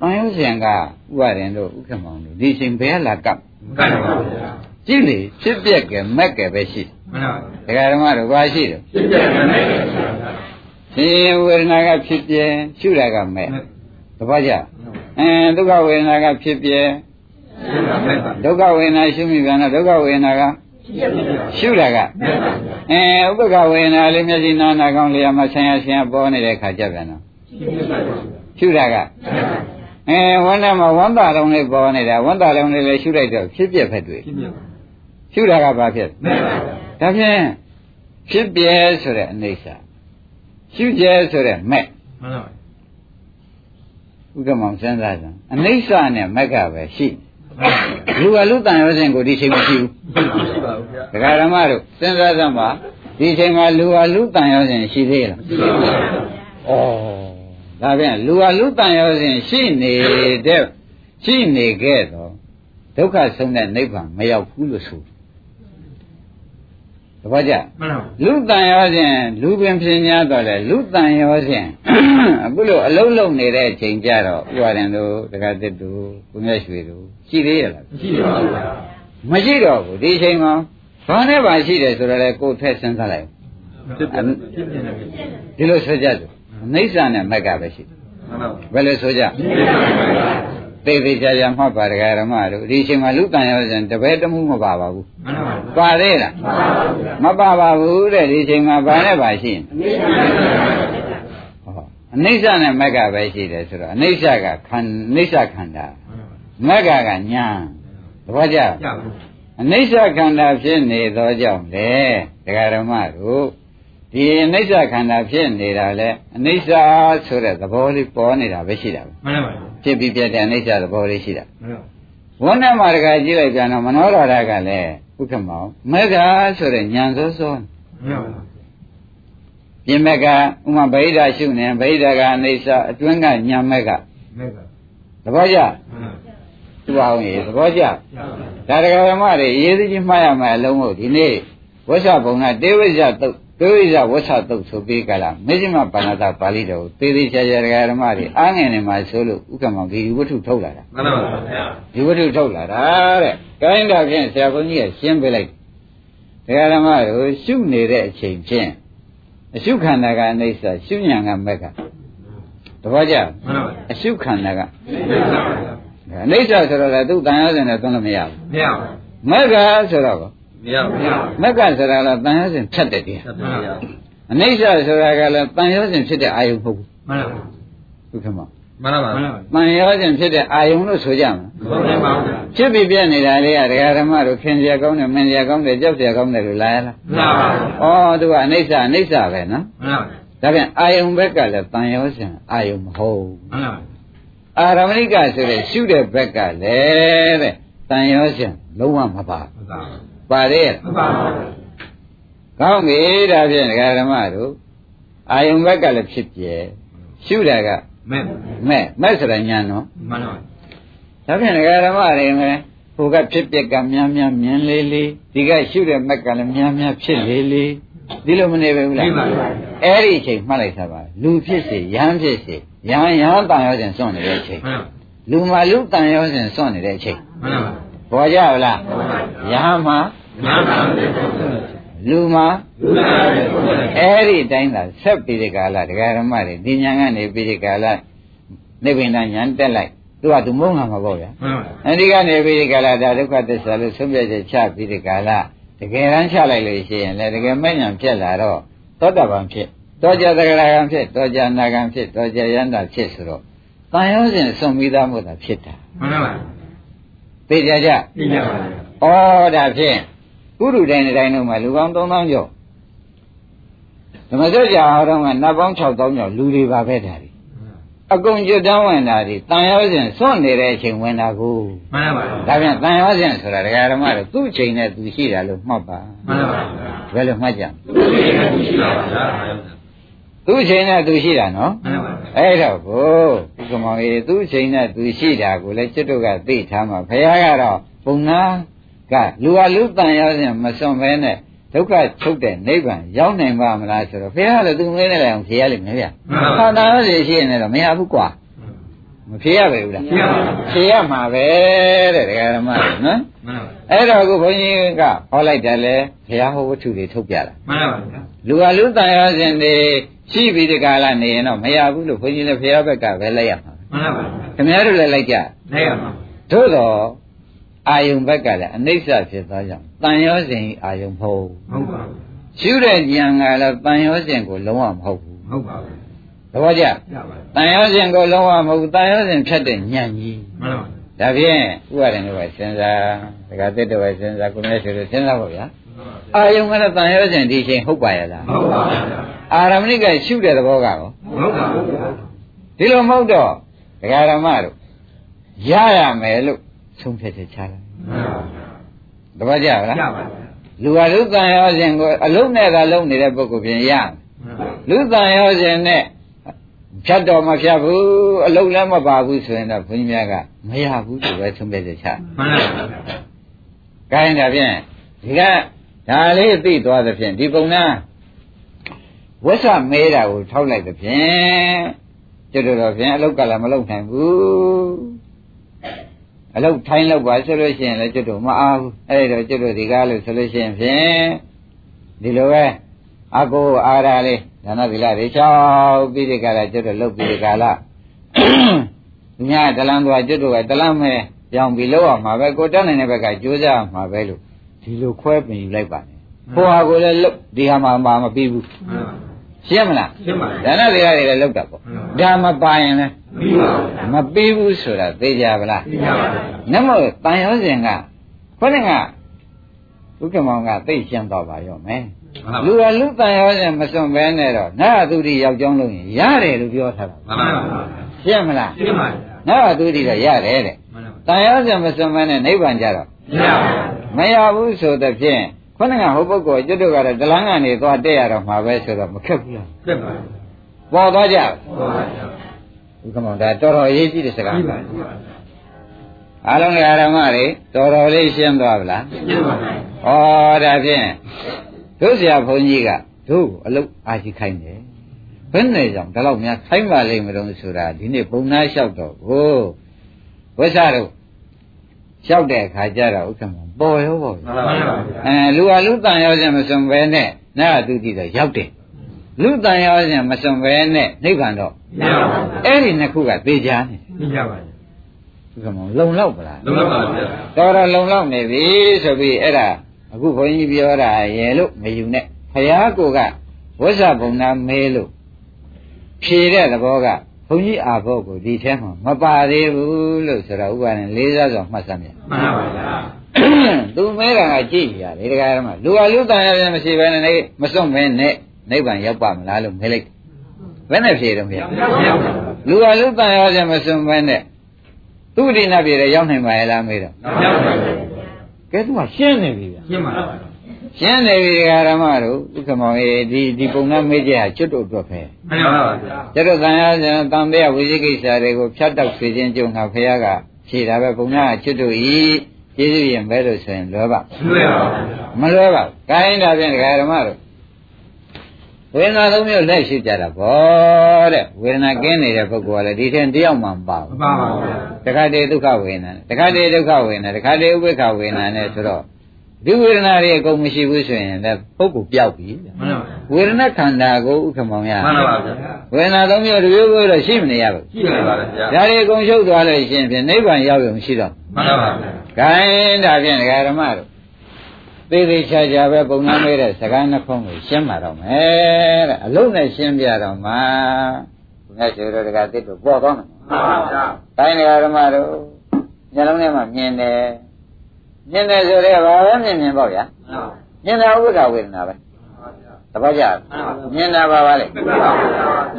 S2: တန်ရုပ်ရှင်ကဥပါရင်တို့ဥက္ကမောင်တို့ဒီချိန်ဘယ်လာကပ်မကပ်ပါဘူးဗျာကြည့်လေဖြစ်ပြက်ကမက်ကပဲရှိတယ်မှန်ပါဘူးတရားဓမ္မတို့ဘာရှိတယ်ဖြစ်ပြက်ကမက်ကရှင်ဝေဒနာကဖြစ်ပြရှုတာကမဲ့တပတ်ကြအဲဒုက္ခဝေဒနာကဖြစ်ပြ ဒုက္ခဝေဒနာရှုမိပြန်တော့ဒုက္ခဝေဒနာကရှုတာကအဲဥပ္ပကဝေဒနာလေးမျက်စိနာနာကောင်းလျာမှာဆံရဆင်းရပေါ်နေတဲ့ခါကြပြန်တော့ရှုတာကအဲဝမ်းထဲမှာဝမ်းသာလုံးလေးပေါ်နေတာဝမ်းသာလုံးလေးလည်းရှုလိုက်တော့ဖြစ်ပြက်ဖက်တွေ့ရှုတာကဘာဖြစ်ဒါဖြင့်ဖြစ်ပြဲဆိုတဲ့အနေစာရှုကျဲဆိုတဲ့မဲ့မှန်ပါဥက္ကမောင်စဉ်းစားကြအနိစ္စနဲ့မက်ကပဲရှိ လူကလူတန်ရောစဉ်ကိုဒီချိန်မရှိဘူးမရှိပါဘူးဗျာဒကာရမတို့စဉ်းစားစမ်းပါဒီချိန်မှာလူကလူတန်ရောစဉ်ရှိသေးလားမရှိပါဘူးဩဒါပြန်လူကလူတန်ရောစဉ်ရှိနေတဲ့ရှိနေခဲ့တော့ဒုက္ခဆုံးတဲ့နိဗ္ဗာန်မရောက်ဘူးလို့ဆိုဒ ဘောကျ
S3: မှန်ပါ
S2: လူတန်ရောခြင်းလူပင်ဖြစ်냐တော့လေလူတန်ရောခြင်းအခုလိုအလုံးလုံးနေတဲ့အချိန်ကြတော့ဥပါရင်တို့တက္ကသစ်တို့ကိုမြတ်ရွှေတို့ရှိသေးရလား
S3: ရှိတယ်ပါဗျာ
S2: မရှိတော့ဘူးဒီအချိန်မှာဘာနဲ့ဘာရှိတယ်ဆိုတော့လေကိုယ်ထက်စဉ်းစားလိုက်
S3: ဖြစ်တယ်ဖြစ်တယ်ဖြစ်တယ်
S2: ဒီလိုဆိုကြတယ်အိဋ္ဌာနဲ့မက်ကပဲရှိတယ်
S3: မှန်ပါ
S2: ဘယ်လိုဆိုကြ သေသေးချာချာမှတ်ပါဒကာရမတို့ဒီအချိန်မှာလူတန်ရောစဉ်တပည့်တမှုမပါပါဘူး
S3: မှန်ပါ
S2: ပါသေးလားမပါပါဘူးတဲ့ဒီအချိန်မှာဘာနဲ့ဘာရှိရင်ဟောအနိစ္စနဲ့မက်ကပဲရှိတယ်ဆိုတော့အနိစ္စကခန္အနိစ္စခန္ဓာမက်ကကညာသဘောကျ
S3: ရပါဘူး
S2: အနိစ္စခန္ဓာဖြစ်နေသောကြောင့်လေဒကာရမတို့ ဒီအနိစ္စခန္ဓာဖြစ်နေတာလေအနိစ္စဆိုတဲ့သဘောလေးပေါ်နေတာပဲရှိတာပဲ
S3: မှန်ပါ
S2: ဖြစ်ပြီးပြတဲ့အနိစ္စသဘောလေးရှိတာ
S3: မှန်ပါ
S2: ဝန်းထဲမှာတခါကြည့်လိုက်ပြန်တော့မနောရဒကလည်းဥက္ကမောင်မေဃဆိုတဲ့ညံစောစော
S3: မှန်ပါ
S2: ပြင်မေဃဥမာဗိဓာရှုနေဗိဓာကအနိစ္စအတွင်းကညံမေဃ
S3: မဲ့က
S2: သဘောကျ
S3: မှန်
S2: သူအောင်ရေသဘောကျ
S3: ပါ
S2: ဒါတခါဓမ္မတွေရေးစည်းချင်းမှားရမယ်အလုံးဟုတ်ဒီနေ့ဝဆဘုံကတေဝိဇ္ဇတုတ် တေဝိဇ္ဇဝဆတုတ်ဆိုပြီးကြလားမေဇိမပါဏတာပါဠိတော်ကိုသေသေးချာချာဒကာဓမ္မတွေအားငယ်နေမှာဆိုလို့ဥက္ကမောင်ဒီဝတ္ထုထုတ်လာတာ
S3: မှန်ပါဗျာ
S2: ဒီဝတ္ထုထုတ်လာတာတဲ့။ကိုင်းတာဖြင့်ဆရာဘုန်းကြီးကရှင်းပေးလိုက်။တရားဓမ္မတို့ရှုနေတဲ့အချိန်ဖြင့်အရှုခန္ဓာကအနိစ္စရှုညာကမက်ကတပည့်ကြ
S3: မှန်ပါ
S2: အရှုခန္ဓာက
S3: မှန်ပါဗျာ
S2: အနိစ္စဆိုတော့လည်းသူတန်ရောစင်နဲ့သွန်းလို့မရဘူး
S3: မရပါ။
S2: မက်ကဆိုတော့ကော
S3: မရပါ
S2: မက်ကဆိုတာလည်းတန်ရောစင်ဖြတ်တဲ့တရား
S3: မှန်ပါ။
S2: အနိစ္စဆိုတာကလည်းတန်ရောစင်ဖြစ်တဲ့အာယုံမဟုတ်ဘူး
S3: မှန်ပါ။
S2: ဟုတ်ကဲ့မ
S3: မှန်ပါမှန်ပါ။
S2: တန်ရောစင်ဖြစ်တဲ့အာယုံလို့ဆိုကြမှာ။
S3: ဟုတ်တယ်ပါဗျာ
S2: ဖြစ်ပြီးပြနေတာလေးကဒကာဓမ္မတို့ခင်စရာကောင်းတယ်မင်စရာကောင်းတယ်ကြောက်စရာကောင်းတယ်လို့လာရလား
S3: မှန်ပါ။
S2: ဩသူကအနိစ္စအနိစ္စပဲနော်
S3: မှန်ပါ။
S2: ဒါပြန်အာယုံဘက်ကလည်းတန်ရောစင်အာယုံမဟုတ်ဘူး
S3: မှန်ပါ။
S2: အာရမဏိကဆိုတဲ့ရှုတဲ့ဘက်ကလည်းတဲ့တန်ရောစင်လုံးဝမပါဘူး
S3: မှန် ပါ။
S2: ပါရဲ့
S3: မှန်ပါ။
S2: ကောင်းပြီဒါဖြင့်ဒကာဓမ္မတို့အာယုံဘက်ကလည်းဖြစ်ပြဲရှုတာက
S3: မဲ့
S2: မဲ့မဲ့ဆိုတာညာနော်
S3: မှန်ပါ။
S2: ဒါဖြင့်ဒကာဓမ္မတွေမယ်ဟိုကဖြစ်ပြက်ကများများမြင်လေးလေးဒီကရှုတဲ့မက်ကလည်းများများဖြစ်လေးလေးဒီလိုမနေပဲဘူးလား
S3: ဒီပါဗျာ
S2: အဲ့ဒီအချိန်မှတ်လိုက်တာပါလူဖြစ်စေယဟန်ဖြစ်စေယဟန်ယဟန်တန်ရောစဉ်စွန့်နေတဲ့အချိန်
S3: မှန်ပါ
S2: လူမှလူတန်ရောစဉ်စွန့်နေတဲ့အချိန်
S3: မှန်ပါ
S2: ပေါ် ကြပါလားယဟန်မှာ
S3: မှန်ပါ
S2: လူမှာ
S3: လူလာတယ်ဟုတ်တယ်
S2: အဲ့ဒီအတိုင်းသာဆက်ပြီးဒီကာလဒကာရမတွေဒီညာကနေပြီးဒီကာလနိဗ္ဗာန်ညာတက်လိုက်သူကသူမုန်းမှာမပေါ့ဗျာ
S3: မှန်ပါ
S2: အဲ့ဒီကနေပြီးဒီကာလဒါဒုက္ခသစ္စာလို့ဆုံးဖြတ်ချက်ချပြီးဒီကာလတကယ်တမ်းချလိုက်လို့ရှိရင်လည်းတကယ်မဲ့ညာဖြစ်လာတော့သောတာပန်ဖြစ်တောကြသဂရကံဖြစ်တောကြနာကံဖြစ်တောကြယန္တာဖြစ်ဆိုတော့တန်ရောစဉ်စွန့်ပြီးသားမို့သာဖြစ်တာ
S3: မှန်ပါ
S2: သိကြကြ
S3: သိကြပါ
S2: ဩ
S3: ဗျာ
S2: ဒါဖြင့်ကုရုတိုင်းတိုင်းတို့မှာလူပေါင်း3000ကျော်ဓမ္မစကြာဟောတော့ကနတ်ပေါင်း6000ကျော်လူတွေပါပဲဒါတွေအကုန်ကျွတ်တန်းဝင်တာဒီတန်ရောစဉ်စွန့်နေတဲ့အချိန်ဝင်တာကို
S3: မှန်ပါ
S2: ဒါပြန်တန်ရောစဉ်ဆိုတာဒကာဓမ္မတို့သူ့ချိန်နဲ့သူရှိတာလို့မှတ်ပါ
S3: မှန်ပါ
S2: ဘယ်လိုမှတ်ကြံ
S3: ရှိပါဗျာ
S2: သူ့ချိန်နဲ့သူရှိတာနော်
S3: မှန်ပါ
S2: အဲ့တော့ကိုဥက္ကမောင်ကြီးသူ့ချိန်နဲ့သူရှိတာကိုလည်းကျွတ်တို့ကသိထားမှာဘုရားကတော့ပုံနာကလူဟာလူတန်ရောစဉ်မစွန့်ဘဲနဲ့ဒုက္ခချုပ်တဲ့နိဗ္ဗာန်ရောက်နိုင်ပါမလားဆိုတော့ဘုရားလည်းသူငွေနဲ့လည်းအောင်ဖြေရလိမ့်မယ်ဗျာခန္ဓာရောစဉ်ရှိရင်လည်းမရဘူးကွာ မဖြေရပဲဘူးလား
S3: ဖြေရပါဘူး
S2: ဖြေရမှာပဲတဲ့ဒကာဓမ္မတွေနော်
S3: မှန်ပါ
S2: အဲ့တော့အခုဘုန်းကြီးကဟောလိုက်တယ်လေဘုရားဟောဝတ္ထုတွေထုတ်ပြတာ
S3: မှန်ပါဗျာ
S2: လူဟာလူတန်ရောစဉ်တွေရှိပြီးဒီကာလနေရင်တော့မရဘူးလို့ဘုန်းကြီးလည်းဘုရားဘက်ကပဲလိုက်ရမှာ
S3: မှန်ပါ
S2: ခင်ဗျားတို့လည်းလိုက်ကြ
S3: နိုင်ရပါ
S2: သို့တော့အာယုံဘက်ကလည်းအနိစ္စဖြစ်သောကြောင့်တန်ရောစဉ်ဤအာယုံမဟုတ်ဘူး
S3: ဟုတ်ပါ
S2: ရှုတဲ့ဉာဏ်ကလည်းတန်ရောစဉ်ကိုလုံးဝမဟုတ်ဘူး
S3: ဟုတ်ပါ
S2: သ ဘောကျ
S3: ရပါ
S2: တန်ရောစဉ်ကိုလုံးဝမဟုတ်ဘူးတန်ရောစဉ်ဖြတ်တဲ့ဉာဏ်ကြီး
S3: မှန်ပါ
S2: ဒါဖြင့်ဥပါဒဏ်တို့ကစဉ်းစားဒကာတက်တော်ပဲစဉ်းစားကိုယ်နဲ့ဆိုလို့စဉ်းစားပါဗျာအာယုံကလည်းတန်ရောစဉ်ဒီချိန်ဟုတ်ပါရဲ့လား
S3: ဟုတ်ပါ
S2: အာရမဏိကရှုတဲ့သဘောကရော
S3: ဟုတ်ပါ
S2: ဒီလိုမဟုတ်တော့ဒကာရမတို့ရရမယ်လို့ဆုံးဖြတ်ချက်ချလိုက်တပည့်ကြပါလား
S3: ရပါ
S2: လူဟာလူတန်ရောစဉ်ကိုအလုံးနဲ့သာလုံးနေတဲ့ပုဂ္ဂိုလ်ပြင်ရမယ်လူတန်ရောစဉ်နဲ့ ဖြတ်တော်မဖြတ်ဘူးအလုံးလည်းမပါဘူးဆိုရင်တော့ဘုန်းကြီးများကမရဘူးလို့ပဲဆုံးဖြတ်ချက်ချ
S3: မှန်ပါ
S2: ကိုင်းဒါဖြင့်ဒီကဒါလေးသိသွားသဖြင့်ဒီပုံနာဝက်ဆမဲတာကိုထောက်လိုက်သဖြင့်ကျွတ်တော်ဖြင့်အလုတ်ကလည်းမလုတ်နိုင်ဘူးအလုတ်ထိုင်းလောက်ပါဆိုလို့ရှိရင်လည်းကျွတ်တော်မအားဘူးအဲ့ဒါကျွတ်တော်ဒီကားလို့ဆိုလို့ရှိရင်ဖြင့်ဒီလိုပဲအကိုအားရလေး ဒါနသီလတွေချောက်ပြီးဒီကလာကျွတ်တော်လုတ်ပြီးဒီကလာညတလန်းသွားကျွတ်တော်ကတလန်းမဲကြောင်ပြီးလောက်အောင်မှာပဲကိုတက်နိုင်တဲ့ဘက်ကကြိုးစားမှာပဲလို့ဒီလိုခွဲပြင်ယူလိုက်ပါနဲ့ဟိုဟာကိုလည်းလုတ်ဒီဟာမှာမပြီးဘူး
S3: မှန်ပါ
S2: ရှင်းမလား
S3: ရှင်းပါပြီ
S2: ဒါနတွေကတွေလည်းလောက်တာပေါ့ဒါမပါရင်လည်း
S3: ပြီးပါဗျာ
S2: မပြီးဘူးဆိုတာသိကြပါလား
S3: ပြီးပါပါ
S2: နမောတန်ရောစဉ်ကခေါင်းကဘုက္ကမောင်ကသိရှင်းတော့ပါရောမယ် လူကလူတန်ရောစဉ်မစွန့်ဘဲနဲ့တော့နာသူတိယောက်ျောင်းလို့ရင်ရတယ်လို့ပြောထားတာ
S3: မှန်ပါပါ
S2: ရှင်းမလား
S3: ရှင်းပါဗျာ
S2: နာသူတိတော့ရတယ်တဲ့
S3: မှန်ပါ
S2: တန်ရောစဉ်မစွန့်ဘဲနဲ့နိဗ္ဗာန်ကြတော့
S3: မရပါဘူး
S2: မရဘူးဆိုတဲ့ဖြင့်ခေါင်းကဟိုပုဂ္ဂိုလ်ကျွတ်တို့ကတော့ဒလန်းကနေသွားတက်ရတော့မှာပဲဆိုတော့မခက်ဘူးလား
S3: ပြတ်ပါဗျာ
S2: ပေါ်သွားကြ
S3: ဟုတ်ပါဗျာ
S2: ဒီကမောင်ဒါတော်တော်အရေးကြီးတဲ့စကား
S3: ပြီးပါပြီ
S2: အားလုံးကဓမ္မတွေတော်တော်လေးရှင်းသွားဗလား
S3: ရှင်းပါပြီ
S2: ဩဒါဖြင့် တို့ဆရာဘုန်းကြီးကတို့ကိုအလုတ်အားရှိခိုင်းတယ်ဘယ်နဲ့ကြောင့်ဒါတော့များခိုင်းပါလိမ့်မလို့ဆိုတာဒီနေ့ပုံနာလျှောက်တော့ကိုဝိဆရာတို့လျှောက်တဲ့အခါကျတော့ဥက္ကမပေါ်ရောပေါ်
S3: မှန်ပါပါဗျာ
S2: အဲလူဟာလူတန်ရောခြင်းမစွန်ပဲနဲ့နာသူတိတော့ရောက်တယ်လူတန်ရောခြင်းမစွန်ပဲနဲ့နိဗ္ဗာန်တော့
S3: မရပါဘူး
S2: အဲ့ဒီနှစ်ခုကသေချာနေ
S3: ပြီးကြပါဗျာ
S2: ဥက္ကမလုံလောက်ပလား
S3: လုံးလောက်ပါဗျာ
S2: တော်တော်လုံလောက်နေပြီဆိုပြီးအဲ့ဒါ အခုဘုန်းကြီးပြောတာရေလို့မယူနဲ့ဖယားကိုကဝိဇ္ဇဘုံနာမဲလို့ဖြေတဲ့သဘောကဘုန်းကြီးအာဘောကိုဒီထဲမှာမပါသေးဘူးလို့ဆိုတော့ဥပါရင်လေးစားစွာမှတ်စမ်းပြန်
S3: မှန်ပါဗျာ
S2: သူမဲတာကကြည့်ရတယ်ဒီကရမလူဟာလူတန်ရတယ်မရှိဘဲနဲ့နေမစွန့်မဲနဲ့နိဗ္ဗာန်ရောက်ပါမလားလို့မဲလိုက်ဘယ်နဲ့ဖြေတော့ဗျာ
S3: မရပါဘူး
S2: လူဟာလူတန်ရတယ်မစွန့်မဲနဲ့သူ့ဒီနာပြေတယ်ရောက်နိုင်ပါရဲ့လားမေးတော့
S3: မရပါဘူး
S2: ကဲ သူကရှင်းနေပြီဗျာ
S3: ရှင်းပါဗျာ
S2: ရှင်းနေပြီဒကာရမတို့ဥက္ကမောင်ရေဒီဒီပုံနာမေးကြဟာကျွတ်တို့အတွက်ပဲ
S3: မရပါဘူးဗျာ
S2: ကျွတ်တို့တန်ရစံတန်တဲ့ဝိသိကိစ္စတွေကိုဖြတ်တောက်စေခြင်းကြုံတာဖះကဖြေတာပဲပုံနာကကျွတ်တို့ဤကျေးဇူးရင်ပဲလို့ဆိုရင်လွယ်ပါ
S3: လွယ်ပါဘူးဗျာ
S2: မလွယ်ပါဘူး။ကိုင်းဒါဖြင့်ဒကာရမတို့ ဝေဒနာသုံးမျိုးလက်ရှိကြတာဗောတဲ့ဝေဒနာကင်းနေတဲ့ပုဂ္ဂိုလ်ကလည်းဒီထင်တယောက်မှမပါ
S3: မ
S2: ဘူး
S3: ပါပါဘူးဗျာ
S2: တခါတည်းဒုက္ခဝေဒနာတခါတည်းဒုက္ခဝေဒနာတခါတည်းဥပိ္ပခဝေဒနာနဲ့ဆိုတော့ဒီဝေဒနာတွေအကုန်မရှိဘူးဆိုရင်လည်းပုဂ္ဂိုလ်ပျောက်ပြီ
S3: မှန်ပါဗျာ
S2: ဝေဒနာခန္ဓာကိုဥက္ကမောင်ရ
S3: မှန်ပါဗျာ
S2: ဝေဒနာသုံးမျိုးတစ်မျိုးမျိုးတော့ရှိမနေရဘူး
S3: ရှိပါပါဗျာ
S2: ဒါတွေအကုန်ရှုပ်သွားလို့ရှိရင်ဖြင့်နိဗ္ဗာန်ရောက်ရုံရှိတော့
S3: မှန်ပါဗျာ
S2: ခိုင်းဒါဖြင့်ဒကာဓမ္မတို့ သေသေးချာချာပဲပုံနာမဲတဲ့စကားနှခုံးကိုရှင်းမှာတော့မယ်တဲ့အလုံးနဲ့ရှင်းပြတော့မှာဘုရားရှင်တို့ဒကာတစ်တို့ပေါ်တော့မယ်
S3: မှန်ပါဗျာ
S2: ခိုင်းဒကာဓမ္မတို့ညလုံးထဲမှာမြင်တယ်မြင်တယ်ဆိုတော့ဘာပဲမြင်မြင်ပေါ့ဗျာမြင်တာဥပ္ပခဝေဒနာပဲသဘောကျလားမြင်တာပါပါလေ
S3: မှန်ပါဗျာ